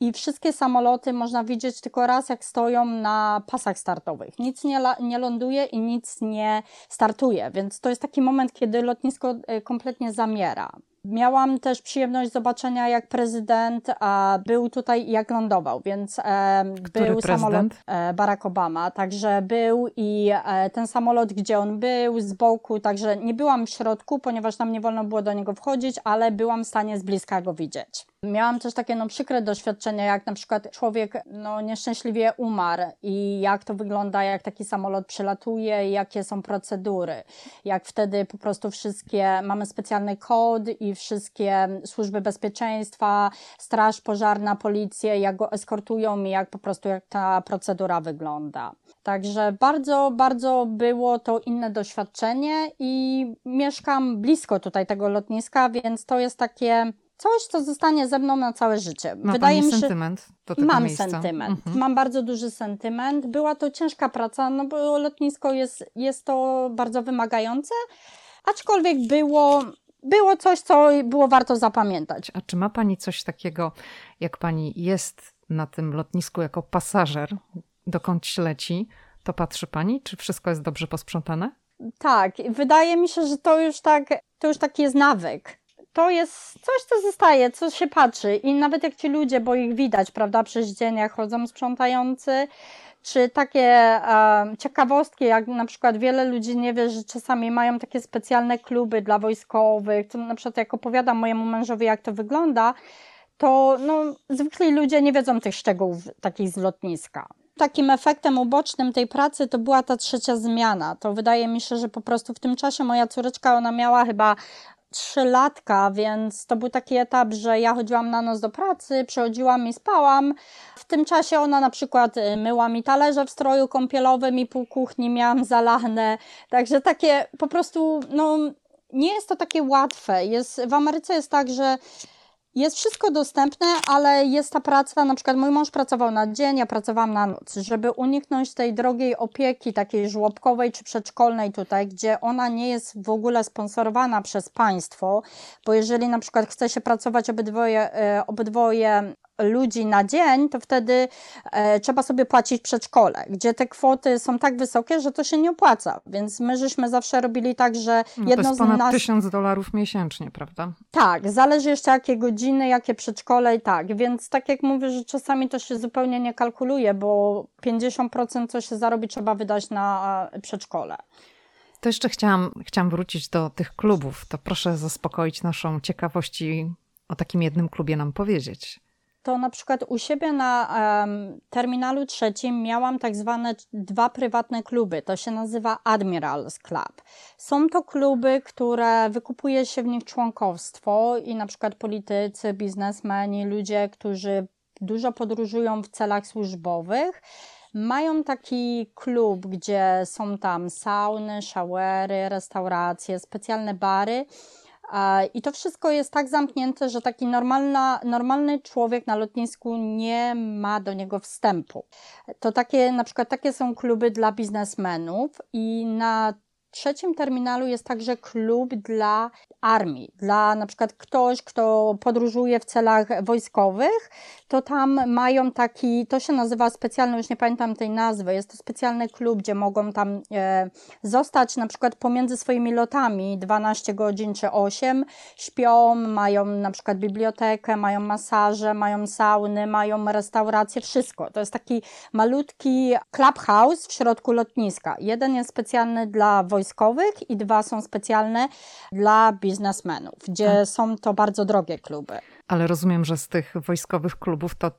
i wszystkie samoloty można widzieć tylko raz, jak stoją na pasach startowych. Nic nie, nie ląduje i nic nie startuje, więc to jest taki moment, kiedy lotnisko e, kompletnie zamiera. Miałam też przyjemność zobaczenia, jak prezydent a, był tutaj i jak lądował, więc e, był samolot e, Barack Obama, także był i e, ten samolot, gdzie on był, z boku, także nie byłam w środku, ponieważ tam nie wolno było do niego wchodzić, ale byłam w stanie z bliska go widzieć. Miałam też takie no, przykre doświadczenia, jak na przykład człowiek no, nieszczęśliwie umarł i jak to wygląda, jak taki samolot przylatuje, jakie są procedury, jak wtedy po prostu wszystkie, mamy specjalny kod i wszystkie służby bezpieczeństwa, straż pożarna, policję, jak go eskortują i jak po prostu jak ta procedura wygląda. Także bardzo, bardzo było to inne doświadczenie i mieszkam blisko tutaj tego lotniska, więc to jest takie coś, co zostanie ze mną na całe życie. Ma Wydaje mi się, sentyment do tego Mam miejsca. sentyment. Mhm. Mam bardzo duży sentyment. Była to ciężka praca, no bo lotnisko jest, jest to bardzo wymagające, aczkolwiek było, było coś, co było warto zapamiętać. A czy ma Pani coś takiego, jak Pani jest na tym lotnisku jako pasażer, dokąd leci, to patrzy Pani, czy wszystko jest dobrze posprzątane? Tak, wydaje mi się, że to już tak, to już taki jest nawyk to jest coś, co zostaje, co się patrzy i nawet jak ci ludzie, bo ich widać, prawda, przez dzień, jak chodzą sprzątający, czy takie e, ciekawostki, jak na przykład wiele ludzi nie wie, że czasami mają takie specjalne kluby dla wojskowych, to na przykład jak opowiadam mojemu mężowi, jak to wygląda, to no, zwykli ludzie nie wiedzą tych szczegółów takich z lotniska. Takim efektem ubocznym tej pracy to była ta trzecia zmiana. To wydaje mi się, że po prostu w tym czasie moja córeczka, ona miała chyba trzylatka, więc to był taki etap, że ja chodziłam na noc do pracy, przychodziłam i spałam. W tym czasie ona na przykład y, myła mi talerze w stroju kąpielowym i pół kuchni miałam zalane. Także takie po prostu, no nie jest to takie łatwe. Jest, w Ameryce jest tak, że jest wszystko dostępne, ale jest ta praca, na przykład mój mąż pracował na dzień, ja pracowałam na noc, żeby uniknąć tej drogiej opieki, takiej żłobkowej czy przedszkolnej tutaj, gdzie ona nie jest w ogóle sponsorowana przez państwo, bo jeżeli na przykład chce się pracować obydwoje, e, obydwoje ludzi na dzień, to wtedy e, trzeba sobie płacić przedszkole, gdzie te kwoty są tak wysokie, że to się nie opłaca. Więc my żeśmy zawsze robili tak, że no jedno to jest ponad nas... tysiąc dolarów miesięcznie, prawda? Tak, zależy jeszcze jakie godziny, jakie przedszkole i tak. Więc tak jak mówię, że czasami to się zupełnie nie kalkuluje, bo 50% co się zarobi trzeba wydać na przedszkole. To jeszcze chciałam, chciałam wrócić do tych klubów. To proszę zaspokoić naszą ciekawość i o takim jednym klubie nam powiedzieć to na przykład u siebie na um, terminalu trzecim miałam tak zwane dwa prywatne kluby. To się nazywa Admirals Club. Są to kluby, które wykupuje się w nich członkowstwo i na przykład politycy, biznesmeni, ludzie, którzy dużo podróżują w celach służbowych. Mają taki klub, gdzie są tam sauny, showery, restauracje, specjalne bary i to wszystko jest tak zamknięte, że taki normalna, normalny człowiek na lotnisku nie ma do niego wstępu. To takie, na przykład takie są kluby dla biznesmenów i na trzecim terminalu jest także klub dla armii, dla na przykład ktoś, kto podróżuje w celach wojskowych, to tam mają taki, to się nazywa specjalny, już nie pamiętam tej nazwy, jest to specjalny klub, gdzie mogą tam e, zostać na przykład pomiędzy swoimi lotami 12 godzin czy 8, śpią, mają na przykład bibliotekę, mają masaże, mają sauny, mają restaurację, wszystko. To jest taki malutki clubhouse w środku lotniska. Jeden jest specjalny dla wojskowych i dwa są specjalne dla biznesmenów, gdzie tak. są to bardzo drogie kluby. Ale rozumiem, że z tych wojskowych klubów to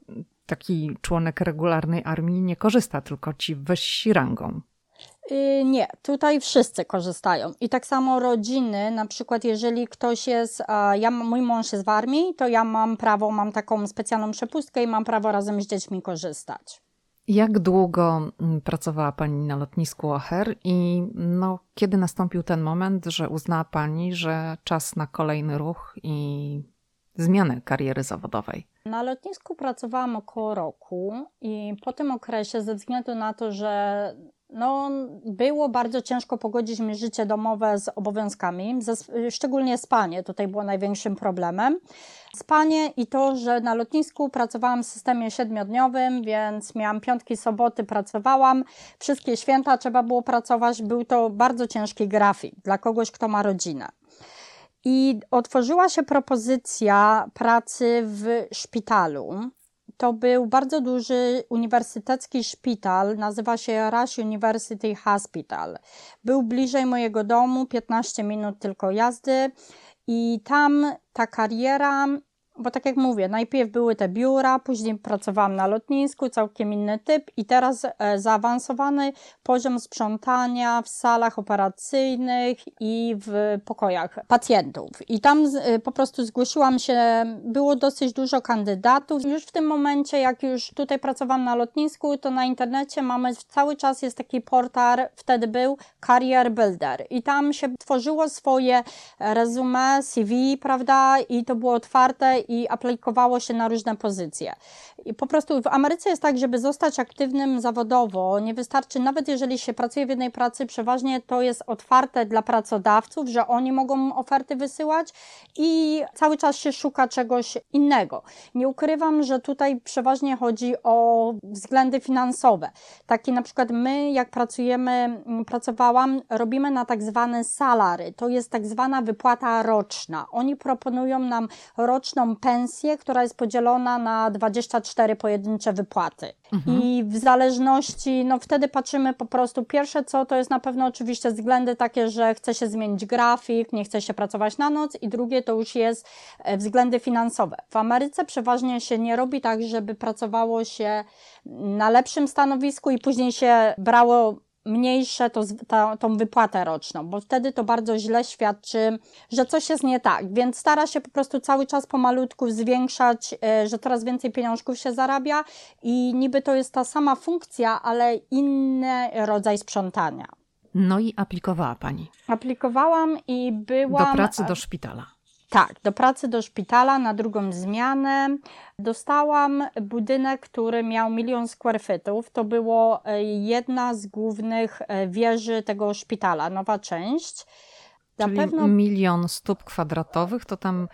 taki członek regularnej armii nie korzysta, tylko ci wyżsi rangą. Yy, nie, tutaj wszyscy korzystają. I tak samo rodziny, na przykład jeżeli ktoś jest, ja, mój mąż jest w armii, to ja mam prawo, mam taką specjalną przepustkę i mam prawo razem z dziećmi korzystać. Jak długo mm, pracowała Pani na lotnisku O'Hare i no, kiedy nastąpił ten moment, że uznała Pani, że czas na kolejny ruch i zmianę kariery zawodowej? Na lotnisku pracowałam około roku i po tym okresie, ze względu na to, że no, było bardzo ciężko pogodzić mi życie domowe z obowiązkami, ze, szczególnie spanie tutaj było największym problemem. Spanie i to, że na lotnisku pracowałam w systemie siedmiodniowym, więc miałam piątki, soboty, pracowałam. Wszystkie święta trzeba było pracować. Był to bardzo ciężki grafik dla kogoś, kto ma rodzinę. I otworzyła się propozycja pracy w szpitalu. To był bardzo duży uniwersytecki szpital, nazywa się Rush University Hospital. Był bliżej mojego domu, 15 minut tylko jazdy, i tam ta kariera bo tak jak mówię, najpierw były te biura, później pracowałam na lotnisku, całkiem inny typ i teraz e, zaawansowany poziom sprzątania w salach operacyjnych i w pokojach pacjentów. I tam e, po prostu zgłosiłam się, było dosyć dużo kandydatów. Już w tym momencie, jak już tutaj pracowałam na lotnisku, to na internecie mamy cały czas jest taki portal, wtedy był Career Builder i tam się tworzyło swoje resume, CV, prawda, i to było otwarte i aplikowało się na różne pozycje. I po prostu w Ameryce jest tak, żeby zostać aktywnym zawodowo, nie wystarczy, nawet jeżeli się pracuje w jednej pracy, przeważnie to jest otwarte dla pracodawców, że oni mogą oferty wysyłać i cały czas się szuka czegoś innego. Nie ukrywam, że tutaj przeważnie chodzi o względy finansowe. Takie na przykład my, jak pracujemy, pracowałam, robimy na tak zwane salary. To jest tak zwana wypłata roczna. Oni proponują nam roczną pensję, która jest podzielona na 24 pojedyncze wypłaty. Mhm. I w zależności, no wtedy patrzymy po prostu, pierwsze co, to jest na pewno oczywiście względy takie, że chce się zmienić grafik, nie chce się pracować na noc i drugie to już jest e, względy finansowe. W Ameryce przeważnie się nie robi tak, żeby pracowało się na lepszym stanowisku i później się brało mniejsze to, ta, tą wypłatę roczną, bo wtedy to bardzo źle świadczy, że coś jest nie tak, więc stara się po prostu cały czas pomalutku zwiększać, e, że coraz więcej pieniążków się zarabia i niby to jest ta sama funkcja, ale inny rodzaj sprzątania. No i aplikowała Pani? Aplikowałam i byłam... Do pracy do szpitala. Tak, do pracy do szpitala na drugą zmianę. Dostałam budynek, który miał milion square feetów. To było e, jedna z głównych e, wieży tego szpitala, nowa część. Na Czyli pewno milion stóp kwadratowych to tam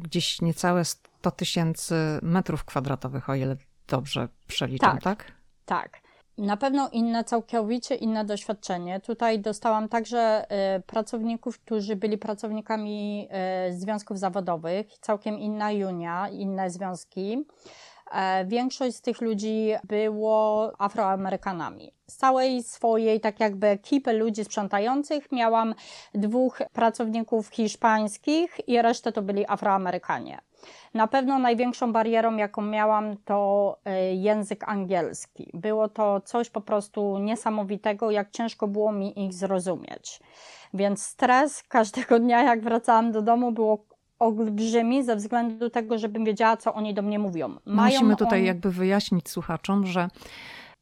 gdzieś niecałe 100 tysięcy metrów kwadratowych, o ile dobrze przeliczam, tak? Tak. tak. Na pewno inne, całkowicie inne doświadczenie. Tutaj dostałam także y, pracowników, którzy byli pracownikami y, związków zawodowych, całkiem inna junia, inne związki. E, większość z tych ludzi było Afroamerykanami. Z całej swojej, tak jakby ekipy ludzi sprzątających, miałam dwóch pracowników hiszpańskich i resztę to byli Afroamerykanie. Na pewno największą barierą, jaką miałam, to e, język angielski. Było to coś po prostu niesamowitego, jak ciężko było mi ich zrozumieć. Więc stres każdego dnia, jak wracałam do domu, było olbrzymi ze względu tego, żebym wiedziała, co oni do mnie mówią. Mają Musimy tutaj on... jakby wyjaśnić słuchaczom, że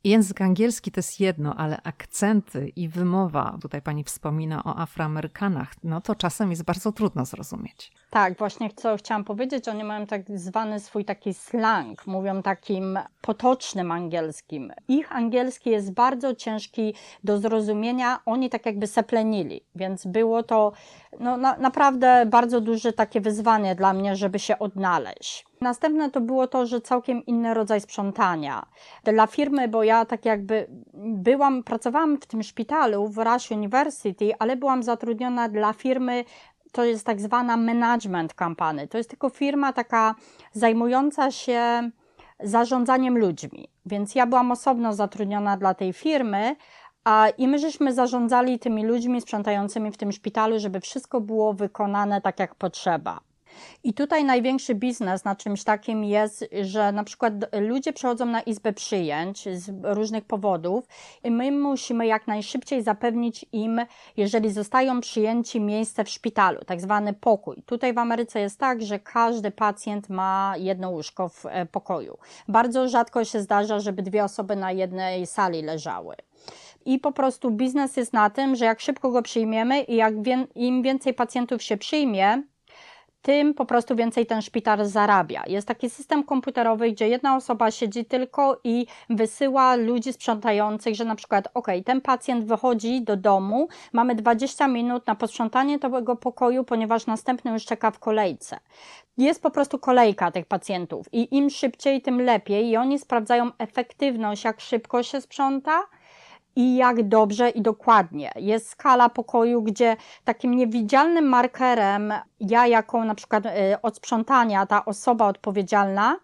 Język angielski to jest jedno, ale akcenty i wymowa, tutaj pani wspomina o Afroamerykanach, no to czasem jest bardzo trudno zrozumieć. Tak, właśnie co chciałam powiedzieć, oni mają tak zwany swój taki slang, mówią takim potocznym angielskim. Ich angielski jest bardzo ciężki do zrozumienia, oni tak jakby seplenili, więc było to no, na, naprawdę bardzo duże takie wyzwanie dla mnie, żeby się odnaleźć. Następne to było to, że całkiem inny rodzaj sprzątania. Dla firmy, bo ja tak jakby byłam, pracowałam w tym szpitalu w Rush University, ale byłam zatrudniona dla firmy to jest tak zwana management company. To jest tylko firma taka zajmująca się zarządzaniem ludźmi. Więc ja byłam osobno zatrudniona dla tej firmy, a i my żeśmy zarządzali tymi ludźmi sprzątającymi w tym szpitalu, żeby wszystko było wykonane tak jak potrzeba. I tutaj największy biznes na czymś takim jest, że na przykład ludzie przychodzą na izbę przyjęć z różnych powodów i my musimy jak najszybciej zapewnić im, jeżeli zostają przyjęci, miejsce w szpitalu, tak zwany pokój. Tutaj w Ameryce jest tak, że każdy pacjent ma jedno łóżko w e, pokoju. Bardzo rzadko się zdarza, żeby dwie osoby na jednej sali leżały. I po prostu biznes jest na tym, że jak szybko go przyjmiemy i jak im więcej pacjentów się przyjmie, tym po prostu więcej ten szpital zarabia. Jest taki system komputerowy, gdzie jedna osoba siedzi tylko i wysyła ludzi sprzątających, że na przykład, ok, ten pacjent wychodzi do domu, mamy 20 minut na posprzątanie tego pokoju, ponieważ następny już czeka w kolejce. Jest po prostu kolejka tych pacjentów i im szybciej, tym lepiej i oni sprawdzają efektywność, jak szybko się sprząta, i jak dobrze i dokładnie. Jest skala pokoju, gdzie takim niewidzialnym markerem ja jako na przykład y, od sprzątania, ta osoba odpowiedzialna,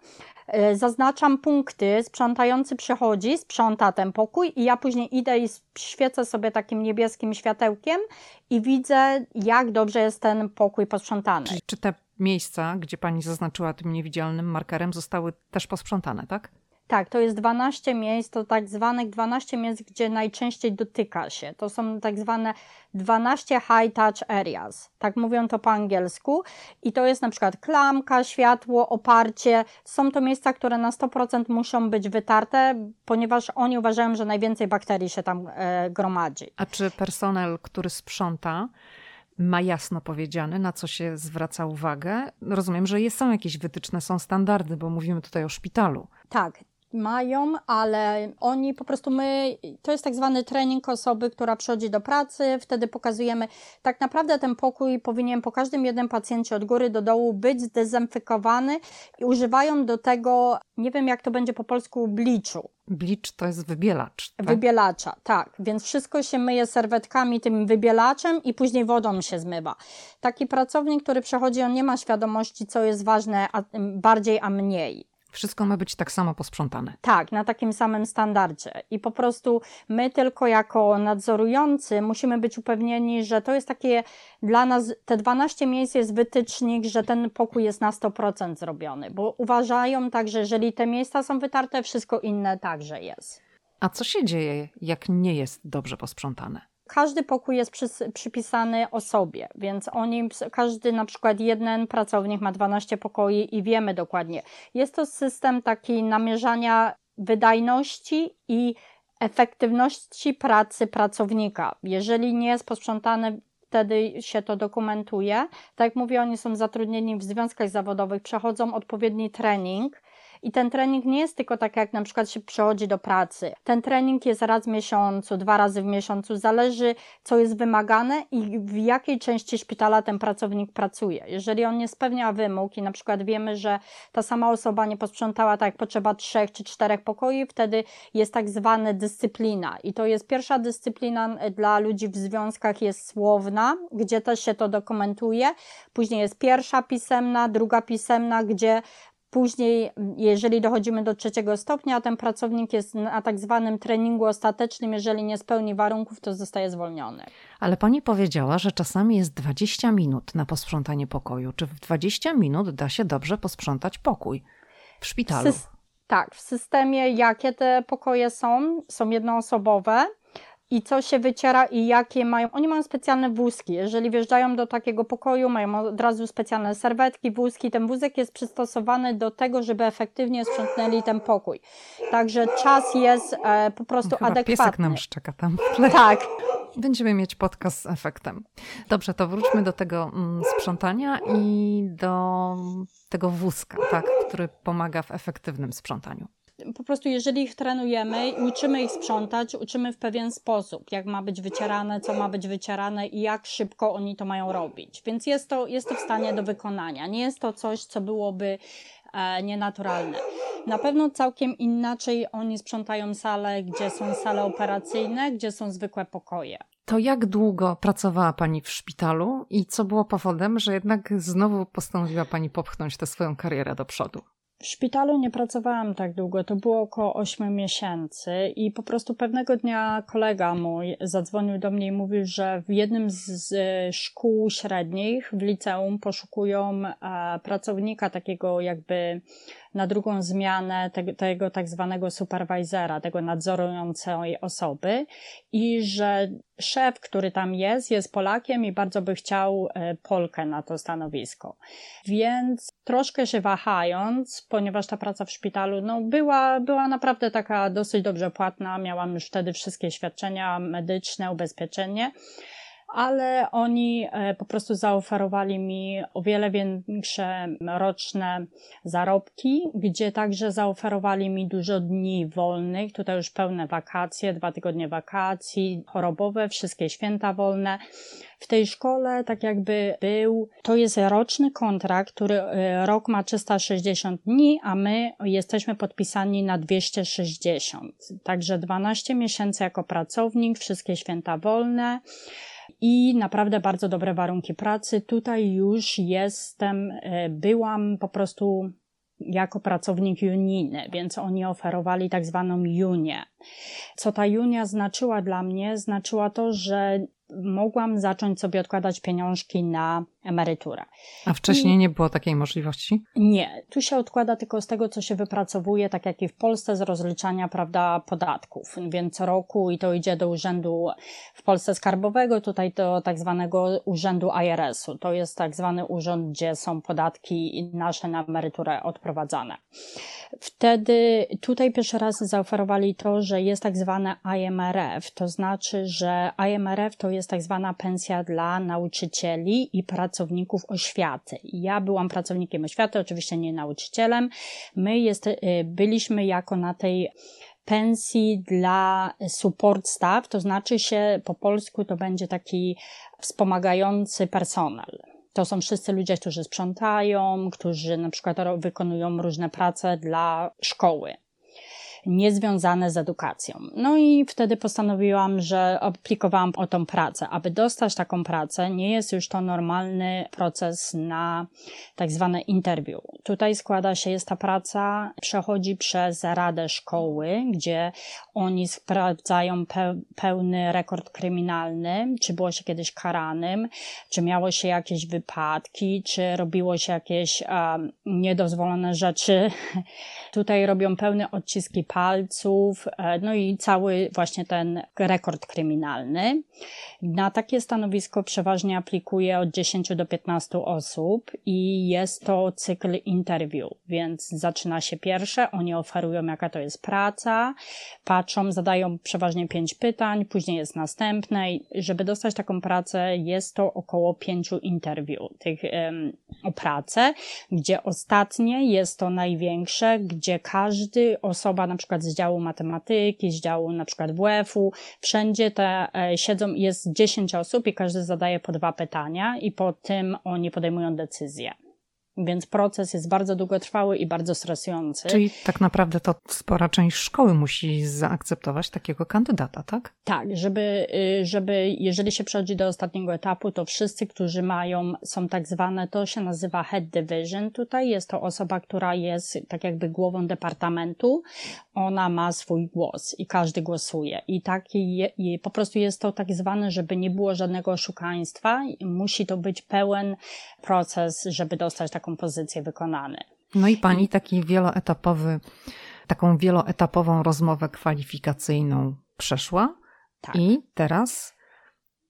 y, zaznaczam punkty, sprzątający przychodzi, sprząta ten pokój i ja później idę i świecę sobie takim niebieskim światełkiem i widzę, jak dobrze jest ten pokój posprzątany. Czy te miejsca, gdzie pani zaznaczyła tym niewidzialnym markerem, zostały też posprzątane, tak? Tak, to jest 12 miejsc, to tak zwanych 12 miejsc, gdzie najczęściej dotyka się. To są tak zwane 12 high touch areas. Tak mówią to po angielsku. I to jest na przykład klamka, światło, oparcie. Są to miejsca, które na 100% muszą być wytarte, ponieważ oni uważają, że najwięcej bakterii się tam e, gromadzi. A czy personel, który sprząta, ma jasno powiedziane, na co się zwraca uwagę. Rozumiem, że są jakieś wytyczne, są standardy, bo mówimy tutaj o szpitalu. Tak, mają, ale oni po prostu my, to jest tak zwany trening osoby, która przychodzi do pracy, wtedy pokazujemy, tak naprawdę ten pokój powinien po każdym jednym pacjencie od góry do dołu być zdezynfekowany i używają do tego, nie wiem jak to będzie po polsku, bliczu. Blicz to jest wybielacz. Tak? Wybielacza, tak. Więc wszystko się myje serwetkami, tym wybielaczem i później wodą się zmywa. Taki pracownik, który przychodzi, on nie ma świadomości, co jest ważne a, bardziej, a mniej. Wszystko ma być tak samo posprzątane. Tak, na takim samym standardzie. I po prostu my tylko jako nadzorujący musimy być upewnieni, że to jest takie dla nas, te 12 miejsc jest wytycznik, że ten pokój jest na 100% zrobiony, bo uważają tak, że jeżeli te miejsca są wytarte, wszystko inne także jest. A co się dzieje, jak nie jest dobrze posprzątane? Każdy pokój jest przy, przypisany osobie, więc oni, każdy na przykład jeden pracownik ma 12 pokoi i wiemy dokładnie. Jest to system taki namierzania wydajności i efektywności pracy pracownika. Jeżeli nie jest posprzątane wtedy się to dokumentuje. Tak jak mówię, oni są zatrudnieni w związkach zawodowych, przechodzą odpowiedni trening, i ten trening nie jest tylko tak, jak na przykład się przychodzi do pracy. Ten trening jest raz w miesiącu, dwa razy w miesiącu, zależy co jest wymagane i w jakiej części szpitala ten pracownik pracuje. Jeżeli on nie spełnia wymóg i na przykład wiemy, że ta sama osoba nie posprzątała tak jak potrzeba trzech czy czterech pokoi, wtedy jest tak zwana dyscyplina. I to jest pierwsza dyscyplina dla ludzi w związkach jest słowna, gdzie też się to dokumentuje. Później jest pierwsza pisemna, druga pisemna, gdzie Później, jeżeli dochodzimy do trzeciego stopnia, ten pracownik jest na tak zwanym treningu ostatecznym. Jeżeli nie spełni warunków, to zostaje zwolniony. Ale pani powiedziała, że czasami jest 20 minut na posprzątanie pokoju. Czy w 20 minut da się dobrze posprzątać pokój w szpitalu? Tak, w systemie jakie te pokoje są, są jednoosobowe i co się wyciera i jakie mają. Oni mają specjalne wózki. Jeżeli wjeżdżają do takiego pokoju, mają od razu specjalne serwetki, wózki. Ten wózek jest przystosowany do tego, żeby efektywnie sprzątnęli ten pokój. Także czas jest e, po prostu Chyba adekwatny. Piesek nam szczeka tam w tle. Tak. Będziemy mieć podcast z efektem. Dobrze, to wróćmy do tego mm, sprzątania i do tego wózka, tak, który pomaga w efektywnym sprzątaniu po prostu jeżeli ich trenujemy i uczymy ich sprzątać, uczymy w pewien sposób, jak ma być wycierane, co ma być wycierane i jak szybko oni to mają robić. Więc jest to, jest to w stanie do wykonania. Nie jest to coś, co byłoby e, nienaturalne. Na pewno całkiem inaczej oni sprzątają sale, gdzie są sale operacyjne, gdzie są zwykłe pokoje. To jak długo pracowała Pani w szpitalu i co było powodem, że jednak znowu postanowiła Pani popchnąć tę swoją karierę do przodu? W szpitalu nie pracowałam tak długo, to było około 8 miesięcy i po prostu pewnego dnia kolega mój zadzwonił do mnie i mówił, że w jednym z szkół średnich w liceum poszukują e, pracownika takiego jakby na drugą zmianę tego, tak zwanego supervisora, tego nadzorującej osoby i że szef, który tam jest, jest Polakiem i bardzo by chciał e, Polkę na to stanowisko. Więc troszkę się wahając, ponieważ ta praca w szpitalu no, była, była naprawdę taka dosyć dobrze płatna, miałam już wtedy wszystkie świadczenia medyczne, ubezpieczenie, ale oni e, po prostu zaoferowali mi o wiele większe roczne zarobki, gdzie także zaoferowali mi dużo dni wolnych, tutaj już pełne wakacje, dwa tygodnie wakacji, chorobowe, wszystkie święta wolne. W tej szkole tak jakby był, to jest roczny kontrakt, który e, rok ma 360 dni, a my jesteśmy podpisani na 260. Także 12 miesięcy jako pracownik, wszystkie święta wolne i naprawdę bardzo dobre warunki pracy. Tutaj już jestem, e, byłam po prostu jako pracownik unijny, więc oni oferowali tak zwaną junię. Co ta junia znaczyła dla mnie? Znaczyła to, że mogłam zacząć sobie odkładać pieniążki na emeryturę. A wcześniej I nie było takiej możliwości? Nie. Tu się odkłada tylko z tego, co się wypracowuje, tak jak i w Polsce, z rozliczania, prawda, podatków. Więc co roku i to idzie do urzędu w Polsce skarbowego, tutaj do tak zwanego urzędu IRS-u. To jest tak zwany urząd, gdzie są podatki nasze na emeryturę odprowadzane. Wtedy tutaj pierwszy raz zaoferowali to, że jest tak zwane IMRF, to znaczy, że IMRF to jest tak zwana pensja dla nauczycieli i pracowników oświaty. Ja byłam pracownikiem oświaty, oczywiście nie nauczycielem. My jest, y, byliśmy jako na tej pensji dla support staff, to znaczy się po polsku to będzie taki wspomagający personel. To są wszyscy ludzie, którzy sprzątają, którzy na przykład wykonują różne prace dla szkoły niezwiązane z edukacją. No i wtedy postanowiłam, że aplikowałam o tą pracę. Aby dostać taką pracę, nie jest już to normalny proces na tak zwane interview. Tutaj składa się, jest ta praca, przechodzi przez Radę Szkoły, gdzie oni sprawdzają pe pełny rekord kryminalny, czy było się kiedyś karanym, czy miało się jakieś wypadki, czy robiło się jakieś um, niedozwolone rzeczy. Tutaj robią pełne odciski palców, e, no i cały właśnie ten rekord kryminalny. Na takie stanowisko przeważnie aplikuje od 10 do 15 osób i jest to cykl interview, więc zaczyna się pierwsze, oni oferują jaka to jest praca, patrzą, zadają przeważnie pięć pytań, później jest następne i żeby dostać taką pracę jest to około pięciu interview tych um, o pracę, gdzie ostatnie jest to największe, gdzie każdy osoba na przykład z działu matematyki, z działu na przykład WF-u, wszędzie te e, siedzą, jest 10 osób i każdy zadaje po dwa pytania i po tym oni podejmują decyzję. Więc proces jest bardzo długotrwały i bardzo stresujący. Czyli tak naprawdę to spora część szkoły musi zaakceptować takiego kandydata, tak? Tak, żeby, y, żeby jeżeli się przechodzi do ostatniego etapu, to wszyscy, którzy mają, są tak zwane, to się nazywa head division. Tutaj jest to osoba, która jest tak jakby głową departamentu. Ona ma swój głos i każdy głosuje. I taki, i po prostu jest to tak zwane, żeby nie było żadnego oszukaństwa. Musi to być pełen proces, żeby dostać taką taką pozycję wykonany. No i pani taki wieloetapowy, taką wieloetapową rozmowę kwalifikacyjną przeszła. Tak. I teraz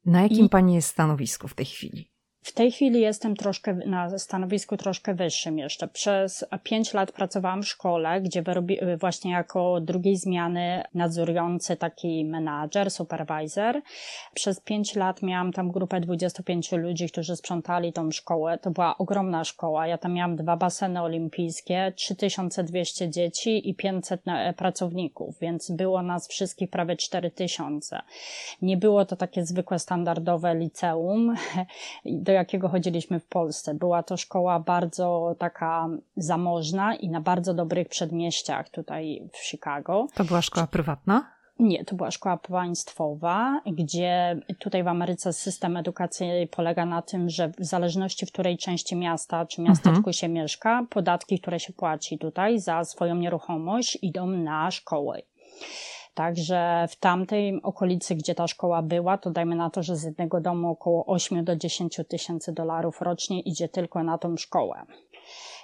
na jakim I... pani jest stanowisku w tej chwili? W tej chwili jestem troszkę na stanowisku troszkę wyższym jeszcze. Przez pięć lat pracowałam w szkole, gdzie wyrobi, właśnie jako drugiej zmiany nadzorujący taki menadżer, supervisor. Przez pięć lat miałam tam grupę 25 ludzi, którzy sprzątali tą szkołę. To była ogromna szkoła. Ja tam miałam dwa baseny olimpijskie, 3200 dzieci i 500 pracowników, więc było nas wszystkich prawie 4000. Nie było to takie zwykłe, standardowe liceum. Do jakiego chodziliśmy w Polsce. Była to szkoła bardzo taka zamożna i na bardzo dobrych przedmieściach tutaj w Chicago. To była szkoła prywatna? Nie, to była szkoła państwowa, gdzie tutaj w Ameryce system edukacji polega na tym, że w zależności w której części miasta czy miasteczku mhm. się mieszka, podatki, które się płaci tutaj za swoją nieruchomość idą na szkoły. Także w tamtej okolicy, gdzie ta szkoła była, to dajmy na to, że z jednego domu około 8 do 10 tysięcy dolarów rocznie idzie tylko na tą szkołę.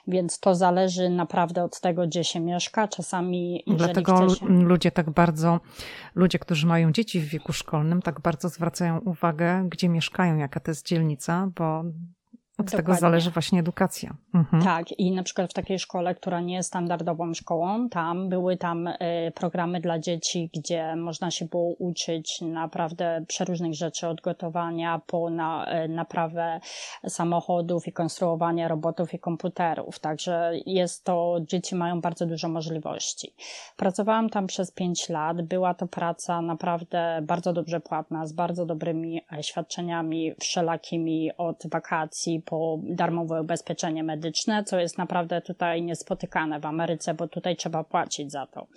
Więc to zależy naprawdę od tego, gdzie się mieszka. Czasami. Dlatego się... ludzie tak bardzo, ludzie, którzy mają dzieci w wieku szkolnym, tak bardzo zwracają uwagę, gdzie mieszkają, jaka to jest dzielnica, bo od Dokładnie. tego zależy właśnie edukacja. Mhm. Tak, i na przykład w takiej szkole, która nie jest standardową szkołą, tam były tam y, programy dla dzieci, gdzie można się było uczyć naprawdę przeróżnych rzeczy, od gotowania po na, y, naprawę samochodów i konstruowania robotów i komputerów. Także jest to, dzieci mają bardzo dużo możliwości. Pracowałam tam przez pięć lat. Była to praca naprawdę bardzo dobrze płatna, z bardzo dobrymi e, świadczeniami wszelakimi od wakacji po darmowe ubezpieczenie medyczne, co jest naprawdę tutaj niespotykane w Ameryce, bo tutaj trzeba płacić za to.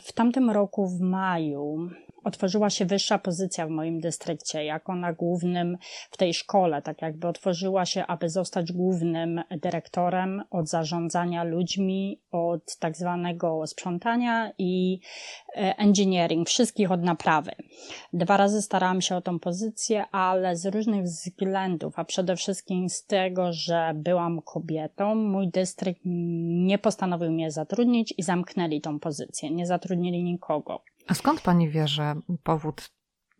W tamtym roku w maju otworzyła się wyższa pozycja w moim dystrykcie, jako na głównym w tej szkole, tak jakby otworzyła się, aby zostać głównym dyrektorem od zarządzania ludźmi, od tak zwanego sprzątania i e, engineering, wszystkich od naprawy. Dwa razy starałam się o tą pozycję, ale z różnych względów, a przede wszystkim z tego, że byłam kobietą, mój dystrykt nie postanowił mnie zatrudnić i zamknęli tą pozycję. Nie zatrudnili nikogo. A skąd pani wie, że powód,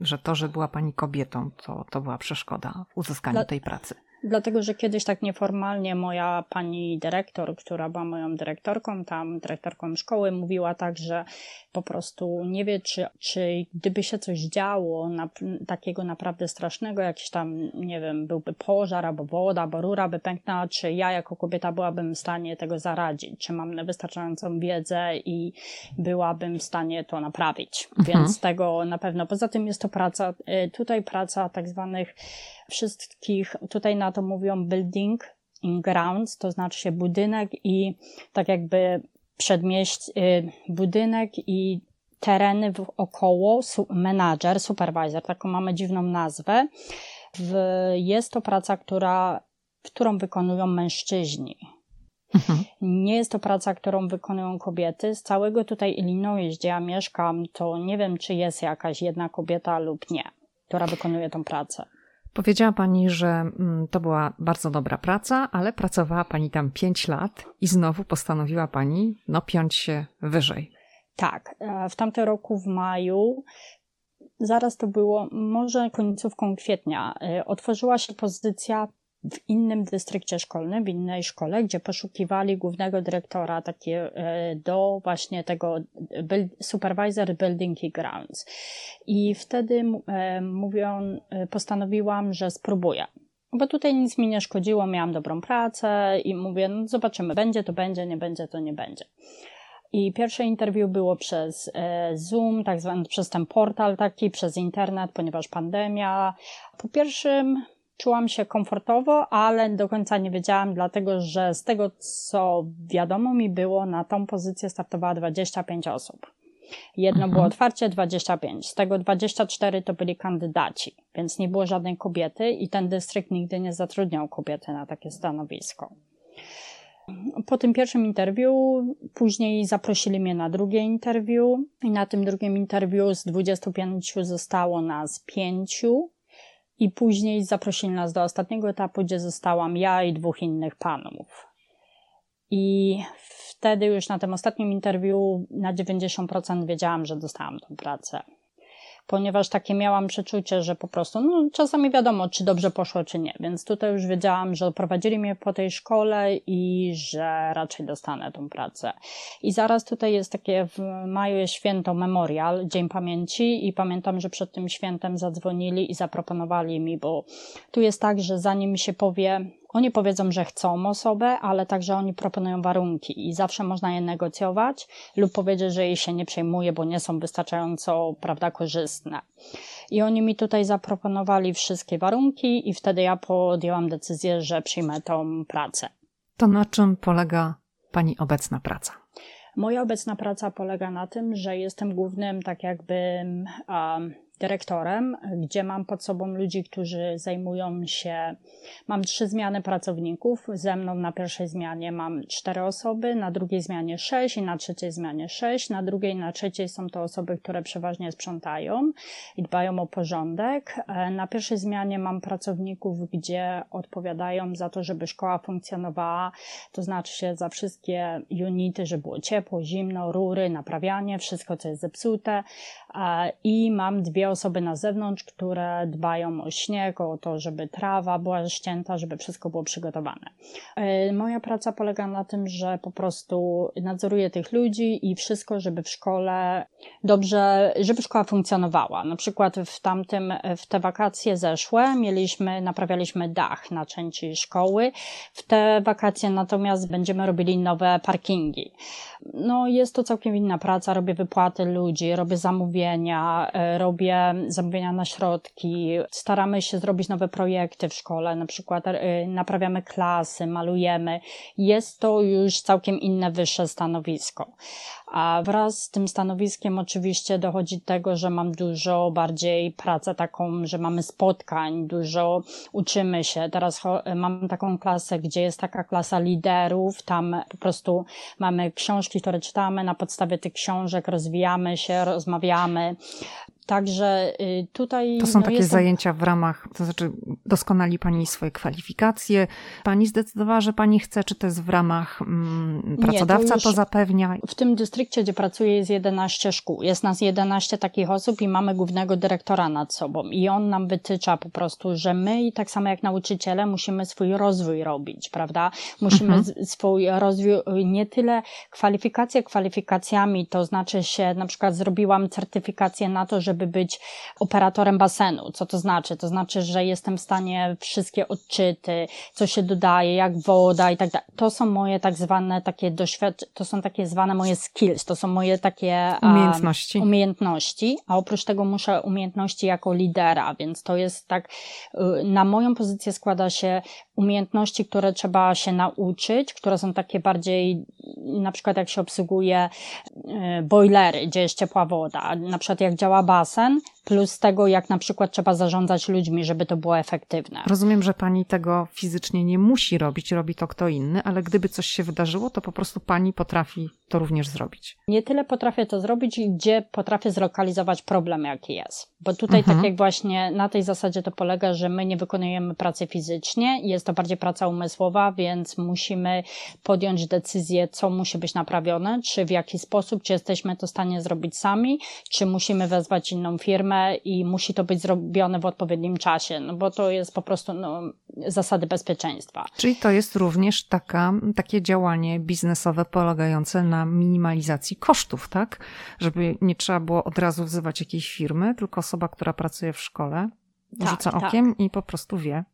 że to, że była pani kobietą, to, to była przeszkoda w uzyskaniu Dla... tej pracy? Dlatego, że kiedyś tak nieformalnie moja pani dyrektor, która była moją dyrektorką, tam dyrektorką szkoły, mówiła tak, że po prostu nie wie, czy, czy gdyby się coś działo na, takiego naprawdę strasznego, jakiś tam, nie wiem, byłby pożar, albo woda, albo rura by pęknęła, czy ja jako kobieta byłabym w stanie tego zaradzić, czy mam wystarczającą wiedzę i byłabym w stanie to naprawić. Mhm. Więc tego na pewno. Poza tym jest to praca, y, tutaj praca tak zwanych wszystkich, tutaj na to mówią building in grounds, to znaczy się budynek i tak jakby przedmieść, y, budynek i tereny wokoło, menadżer, supervisor, taką mamy dziwną nazwę. Jest to praca, która, którą wykonują mężczyźni. Mhm. Nie jest to praca, którą wykonują kobiety. Z całego tutaj Illinois, gdzie ja mieszkam, to nie wiem, czy jest jakaś jedna kobieta lub nie, która wykonuje tą pracę. Powiedziała Pani, że mm, to była bardzo dobra praca, ale pracowała Pani tam 5 lat i znowu postanowiła Pani no, piąć się wyżej. Tak, w tamtym roku w maju zaraz to było, może końcówką kwietnia, otworzyła się pozycja w innym dystrykcie szkolnym, w innej szkole, gdzie poszukiwali głównego dyrektora takie e, do właśnie tego supervisor building i grounds. I wtedy e, mówią, e, postanowiłam, że spróbuję. Bo tutaj nic mi nie szkodziło, miałam dobrą pracę i mówię, no zobaczymy, będzie to będzie, nie będzie to nie będzie. I pierwsze interwiu było przez Zoom, tak zwany przez ten portal taki, przez internet, ponieważ pandemia. Po pierwszym czułam się komfortowo, ale do końca nie wiedziałam, dlatego że z tego, co wiadomo mi było, na tą pozycję startowała 25 osób. Jedno mhm. było otwarcie, 25. Z tego 24 to byli kandydaci, więc nie było żadnej kobiety i ten dystrykt nigdy nie zatrudniał kobiety na takie stanowisko. Po tym pierwszym interwiu, później zaprosili mnie na drugie interwiu i na tym drugim interwiu z 25 zostało nas pięciu i później zaprosili nas do ostatniego etapu, gdzie zostałam ja i dwóch innych panów. I wtedy już na tym ostatnim interwiu na 90% wiedziałam, że dostałam tą pracę ponieważ takie miałam przeczucie, że po prostu, no czasami wiadomo, czy dobrze poszło, czy nie, więc tutaj już wiedziałam, że prowadzili mnie po tej szkole i że raczej dostanę tą pracę. I zaraz tutaj jest takie, w maju jest święto Memorial, Dzień Pamięci i pamiętam, że przed tym świętem zadzwonili i zaproponowali mi, bo tu jest tak, że zanim się powie, oni powiedzą, że chcą osobę, ale także oni proponują warunki i zawsze można je negocjować lub powiedzieć, że jej się nie przejmuje, bo nie są wystarczająco, prawda, korzystne. I oni mi tutaj zaproponowali wszystkie warunki i wtedy ja podjęłam decyzję, że przyjmę tą pracę. To na czym polega Pani obecna praca? Moja obecna praca polega na tym, że jestem głównym, tak jakby, um, dyrektorem, gdzie mam pod sobą ludzi, którzy zajmują się. Mam trzy zmiany pracowników. Ze mną na pierwszej zmianie mam cztery osoby, na drugiej zmianie sześć i na trzeciej zmianie sześć. Na drugiej i na trzeciej są to osoby, które przeważnie sprzątają i dbają o porządek. E, na pierwszej zmianie mam pracowników, gdzie odpowiadają za to, żeby szkoła funkcjonowała, to znaczy się za wszystkie unity, żeby było ciepło, zimno, rury, naprawianie, wszystko, co jest zepsute. E, I mam dwie na zewnątrz, które dbają o śnieg, o to, żeby trawa była ścięta, żeby wszystko było przygotowane. E, moja praca polega na tym, że po prostu nadzoruję tych ludzi i wszystko, żeby w szkole dobrze, żeby szkoła funkcjonowała. Na przykład w tamtym, w te wakacje zeszłe mieliśmy, naprawialiśmy dach na części szkoły. W te wakacje natomiast będziemy robili nowe parkingi. No, jest to całkiem inna praca. Robię wypłaty ludzi, robię zamówienia, e, zamówienia na środki, staramy się zrobić nowe projekty w szkole, na przykład y, naprawiamy klasy, malujemy. Jest to już całkiem inne, wyższe stanowisko. A wraz z tym stanowiskiem oczywiście dochodzi do tego, że mam dużo bardziej pracę taką, że mamy spotkań, dużo uczymy się. Teraz mam taką klasę, gdzie jest taka klasa liderów, tam po prostu mamy książki, które czytamy, na podstawie tych książek rozwijamy się, rozmawiamy. Także y, tutaj. To są no takie jestem... zajęcia w ramach, to znaczy doskonali Pani swoje kwalifikacje. Pani zdecydowała, że Pani chce, czy to jest w ramach mm, pracodawca Nie, to, to, zapewnia? W tym dystrykcie, gdzie pracuję, jest 11 szkół. Jest nas 11 takich osób i mamy głównego dyrektora nad sobą. I on nam wytycza po prostu, że my, i tak samo jak nauczyciele, musimy swój rozwój robić, prawda? Musimy mhm. swój rozwój, nie tyle kwalifikacje kwalifikacjami, to znaczy się, na przykład zrobiłam certyfikację na to, że żeby być operatorem basenu. Co to znaczy? To znaczy, że jestem w stanie wszystkie odczyty, co się dodaje, jak woda i tak dalej. To są moje tak zwane takie doświadczenia, to są takie zwane moje skills, to są moje takie umiejętności. Um, umiejętności, a oprócz tego muszę umiejętności jako lidera, więc to jest tak, y, na moją pozycję składa się umiejętności, które trzeba się nauczyć, które są takie bardziej, na przykład jak się obsługuje y, boilery, gdzie jest ciepła woda, na przykład jak działa basen, plus tego, jak na przykład trzeba zarządzać ludźmi, żeby to było efektywne. Rozumiem, że pani tego fizycznie nie musi robić, robi to kto inny, ale gdyby coś się wydarzyło, to po prostu pani potrafi to również zrobić. Nie tyle potrafię to zrobić, gdzie potrafię zlokalizować problem, jaki jest. Bo tutaj, tak mhm. tak jak właśnie na tej zasadzie to polega, że my nie wykonujemy pracy fizycznie, jest to bardziej praca umysłowa, więc musimy podjąć decyzję, co musi być naprawione, czy w jaki sposób, czy jesteśmy to w stanie zrobić sami, czy musimy wezwać inną firmę i musi to być zrobione w odpowiednim czasie, no bo to jest po prostu no, zasady bezpieczeństwa. Czyli to jest również taka, takie działanie biznesowe polegające na minimalizacji kosztów, tak? Żeby nie trzeba było od razu wzywać jakiejś firmy, tylko osoba, która pracuje w szkole, tak, rzuca tak. okiem i po prostu wie,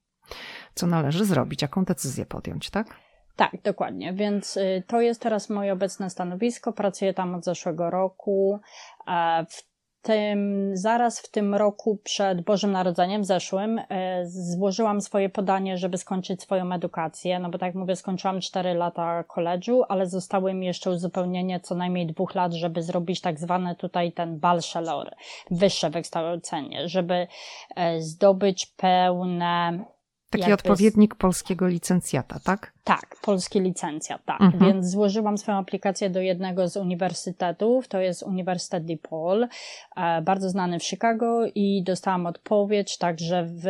co należy zrobić, jaką decyzję podjąć, tak? Tak, dokładnie. Więc y, to jest teraz moje obecne stanowisko. Pracuję tam od zeszłego roku. W tym, zaraz w tym roku przed Bożym Narodzeniem, zeszłym, e, złożyłam swoje podanie, żeby skończyć swoją edukację, no bo tak jak mówię, skończyłam 4 lata koledżu, ale zostały mi jeszcze uzupełnienie co najmniej dwóch lat, żeby zrobić tak zwany tutaj ten bachelor, wyższe wykształcenie, żeby e, zdobyć pełne Taki odpowiednik polskiego licencjata, tak? Tak, polski licencjat, tak. Mhm. Więc złożyłam swoją aplikację do jednego z uniwersytetów, to jest Uniwersytet DePaul, e, bardzo znany w Chicago i dostałam odpowiedź, także w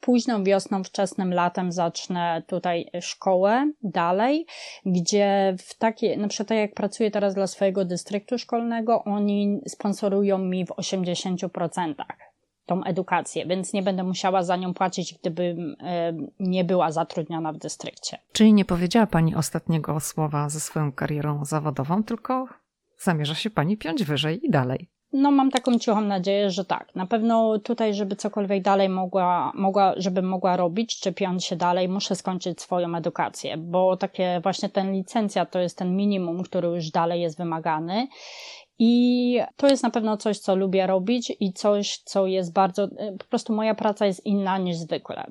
późną wiosną, wczesnym latem zacznę tutaj szkołę dalej, gdzie w takie, na przykład tak jak pracuję teraz dla swojego dystryktu szkolnego, oni sponsorują mi w 80% tą edukację, więc nie będę musiała za nią płacić, gdybym e, nie była zatrudniona w dystrykcie. Czyli nie powiedziała Pani ostatniego słowa ze swoją karierą zawodową, tylko zamierza się Pani piąć wyżej i dalej. No, mam taką cichą nadzieję, że tak. Na pewno tutaj, żeby cokolwiek dalej mogła, mogła, żebym mogła robić, czy piąć się dalej, muszę skończyć swoją edukację, bo takie właśnie ten licencja to jest ten minimum, który już dalej jest wymagany. I to jest na pewno coś, co lubię robić i coś, co jest bardzo, e, po prostu moja praca jest inna niż zwykle.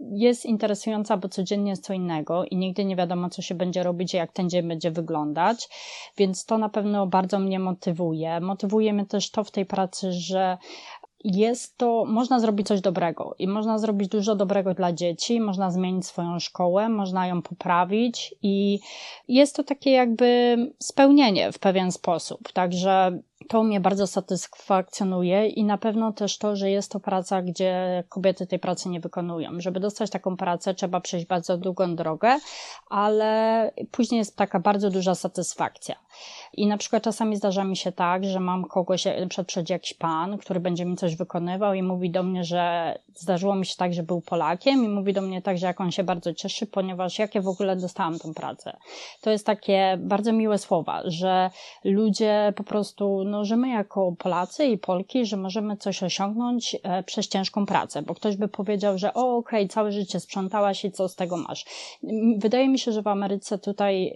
Jest interesująca, bo codziennie jest co innego i nigdy nie wiadomo, co się będzie robić i jak ten dzień będzie wyglądać, więc to na pewno bardzo mnie motywuje. Motywuje mnie też to w tej pracy, że jest to, można zrobić coś dobrego i można zrobić dużo dobrego dla dzieci, można zmienić swoją szkołę, można ją poprawić i jest to takie jakby spełnienie w pewien sposób. Także to mnie bardzo satysfakcjonuje i na pewno też to, że jest to praca, gdzie kobiety tej pracy nie wykonują. Żeby dostać taką pracę, trzeba przejść bardzo długą drogę, ale później jest taka bardzo duża satysfakcja. I na przykład czasami zdarza mi się tak, że mam kogoś, na przykład przychodzi jakiś pan, który będzie mi coś wykonywał i mówi do mnie, że zdarzyło mi się tak, że był Polakiem i mówi do mnie tak, że jak on się bardzo cieszy, ponieważ jakie w ogóle dostałam tą pracę. To jest takie bardzo miłe słowa, że ludzie po prostu, no, że my jako Polacy i Polki, że możemy coś osiągnąć e, przez ciężką pracę, bo ktoś by powiedział, że o, okej, okay, całe życie sprzątałaś i co z tego masz. Wydaje mi się, że w Ameryce tutaj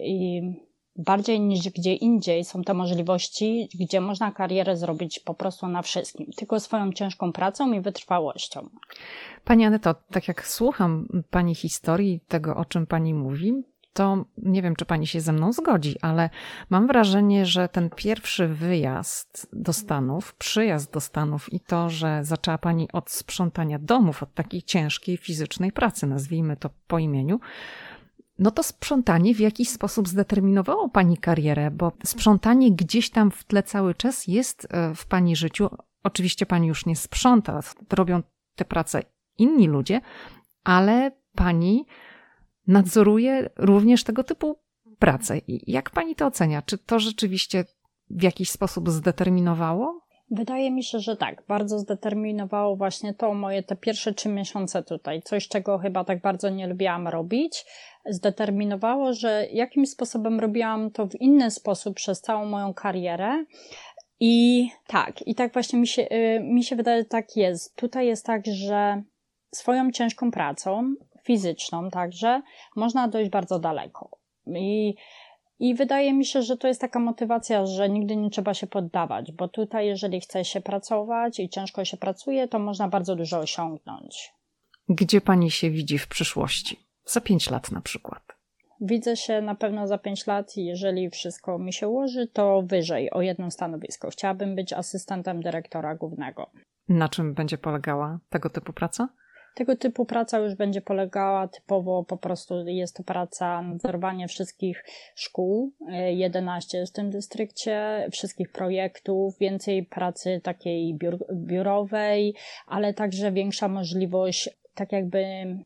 bardziej niż gdzie indziej są te możliwości, gdzie można karierę zrobić po prostu na wszystkim, tylko swoją ciężką pracą i wytrwałością. Pani Aneto, tak jak słucham Pani historii, tego o czym Pani mówi, to nie wiem, czy pani się ze mną zgodzi, ale mam wrażenie, że ten pierwszy wyjazd do Stanów, przyjazd do Stanów i to, że zaczęła pani od sprzątania domów, od takiej ciężkiej fizycznej pracy, nazwijmy to po imieniu, no to sprzątanie w jakiś sposób zdeterminowało pani karierę, bo sprzątanie gdzieś tam w tle cały czas jest e, w pani życiu. Oczywiście pani już nie sprząta, robią te prace inni ludzie, ale pani nadzoruje również tego typu pracę. I jak pani to ocenia? Czy to rzeczywiście w jakiś sposób zdeterminowało? Wydaje mi się, że tak. Bardzo zdeterminowało właśnie to moje te pierwsze trzy miesiące tutaj. Coś, czego chyba tak bardzo nie lubiłam robić. Zdeterminowało, że jakimś sposobem robiłam to w inny sposób przez całą moją karierę. I tak, i tak właśnie mi się, y, mi się wydaje, że tak jest. Tutaj jest tak, że swoją ciężką pracą fizyczną także, można dojść bardzo daleko. I, I wydaje mi się, że to jest taka motywacja, że nigdy nie trzeba się poddawać, bo tutaj, jeżeli chce się pracować i ciężko się pracuje, to można bardzo dużo osiągnąć. Gdzie pani się widzi w przyszłości? Za pięć lat na przykład. Widzę się na pewno za 5 lat, jeżeli wszystko mi się ułoży, to wyżej o jedno stanowisko. Chciałabym być asystentem dyrektora głównego. Na czym będzie polegała tego typu praca? Tego typu praca już będzie polegała typowo po prostu jest to praca nadzorowanie wszystkich szkół, 11 e, w tym dystrykcie, wszystkich projektów, więcej pracy takiej biur, biurowej, ale także większa możliwość tak jakby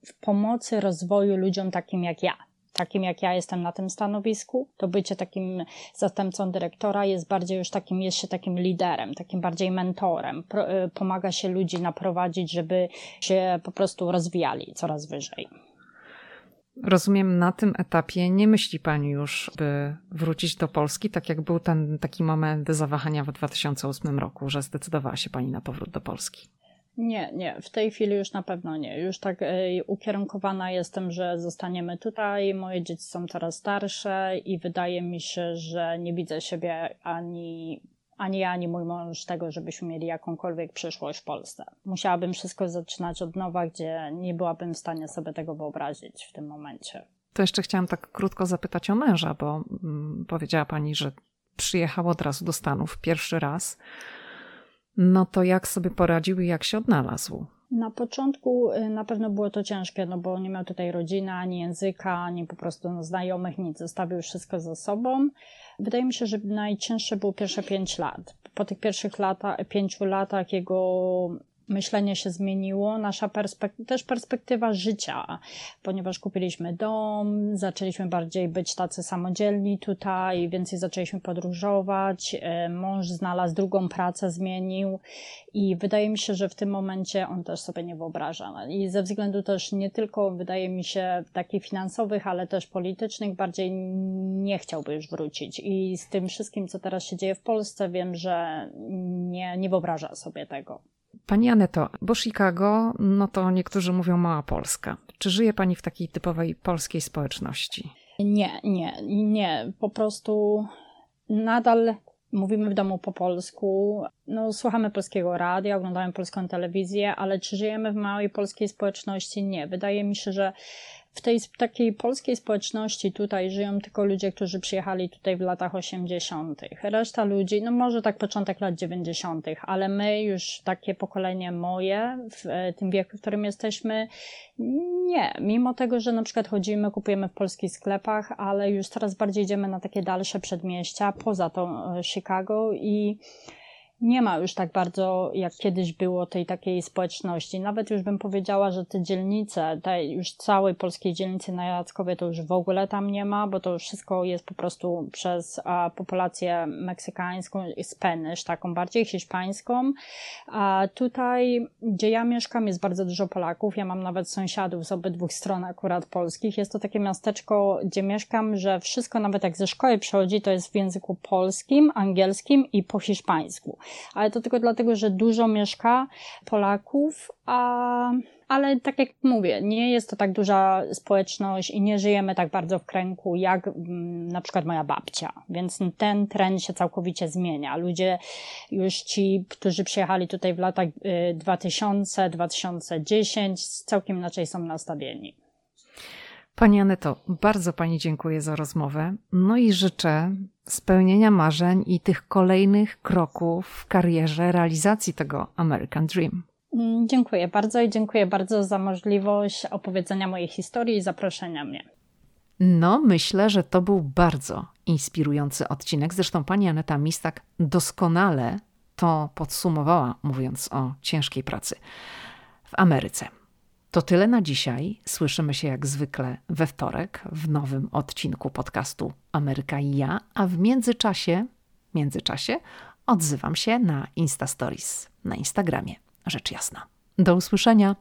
w pomocy rozwoju ludziom takim jak ja takim jak ja jestem na tym stanowisku, to bycie takim zastępcą dyrektora jest bardziej już takim, jest się takim liderem, takim bardziej mentorem. Y, pomaga się ludzi naprowadzić, żeby się po prostu rozwijali coraz wyżej. Rozumiem, na tym etapie nie myśli Pani już, by wrócić do Polski, tak jak był ten taki moment zawahania w 2008 roku, że zdecydowała się Pani na powrót do Polski. Nie, nie, w tej chwili już na pewno nie. Już tak e, ukierunkowana jestem, że zostaniemy tutaj. Moje dzieci są coraz starsze i wydaje mi się, że nie widzę siebie ani, ani ja, ani mój mąż tego, żebyśmy mieli jakąkolwiek przyszłość w Polsce. Musiałabym wszystko zaczynać od nowa, gdzie nie byłabym w stanie sobie tego wyobrazić w tym momencie. To jeszcze chciałam tak krótko zapytać o męża, bo mm, powiedziała pani, że przyjechał od razu do Stanów pierwszy raz. No to jak sobie poradził i jak się odnalazł? Na początku y, na pewno było to ciężkie, no bo nie miał tutaj rodziny, ani języka, ani po prostu znajomych, nic. Zostawił wszystko za sobą. Wydaje mi się, że najcięższe było pierwsze pięć lat. Po tych pierwszych lata, pięciu latach jego myślenie się zmieniło, nasza perspektywa, też perspektywa życia, ponieważ kupiliśmy dom, zaczęliśmy bardziej być tacy samodzielni tutaj, więcej zaczęliśmy podróżować, e, mąż znalazł drugą pracę, zmienił i wydaje mi się, że w tym momencie on też sobie nie wyobraża. I ze względu też nie tylko, wydaje mi się, takich finansowych, ale też politycznych, bardziej nie chciałby już wrócić. I z tym wszystkim, co teraz się dzieje w Polsce, wiem, że nie, nie wyobraża sobie tego. Pani Aneto, bo Chicago, no to niektórzy mówią mała Polska. Czy żyje Pani w takiej typowej polskiej społeczności? Nie, nie, nie. Po prostu nadal mówimy w domu po polsku, no, słuchamy polskiego radia, oglądamy polską telewizję, ale czy żyjemy w małej polskiej społeczności? Nie. Wydaje mi się, że w tej takiej polskiej społeczności tutaj żyją tylko ludzie, którzy przyjechali tutaj w latach 80. Reszta ludzi, no może tak początek lat 90., ale my już takie pokolenie moje, w e, tym wieku, w którym jesteśmy, nie. Mimo tego, że na przykład chodzimy, kupujemy w polskich sklepach, ale już coraz bardziej idziemy na takie dalsze przedmieścia, poza to e, Chicago i nie ma już tak bardzo, jak kiedyś było tej takiej społeczności. Nawet już bym powiedziała, że te dzielnice, tej już całej polskiej dzielnicy na Jackowie to już w ogóle tam nie ma, bo to wszystko jest po prostu przez a, populację meksykańską, Spanish, taką bardziej hiszpańską. A tutaj, gdzie ja mieszkam, jest bardzo dużo Polaków. Ja mam nawet sąsiadów z obydwu stron akurat polskich. Jest to takie miasteczko, gdzie mieszkam, że wszystko, nawet jak ze szkoły przychodzi, to jest w języku polskim, angielskim i po hiszpańsku ale to tylko dlatego, że dużo mieszka Polaków, a ale tak jak mówię, nie jest to tak duża społeczność i nie żyjemy tak bardzo w kręgu jak mm, na przykład moja babcia, więc ten trend się całkowicie zmienia. Ludzie już ci, którzy przyjechali tutaj w latach 2000-2010 y, całkiem inaczej są nastawieni. Pani Aneto, bardzo Pani dziękuję za rozmowę. No i życzę spełnienia marzeń i tych kolejnych kroków w karierze realizacji tego American Dream. Mm, dziękuję bardzo i dziękuję bardzo za możliwość opowiedzenia mojej historii i zaproszenia mnie. No, myślę, że to był bardzo inspirujący odcinek. Zresztą pani Aneta Mistak doskonale to podsumowała, mówiąc o ciężkiej pracy w Ameryce. To tyle na dzisiaj. Słyszymy się jak zwykle we wtorek w nowym odcinku podcastu Ameryka i ja, a w międzyczasie, międzyczasie odzywam się na Insta Stories na Instagramie. Rzecz jasna. Do usłyszenia.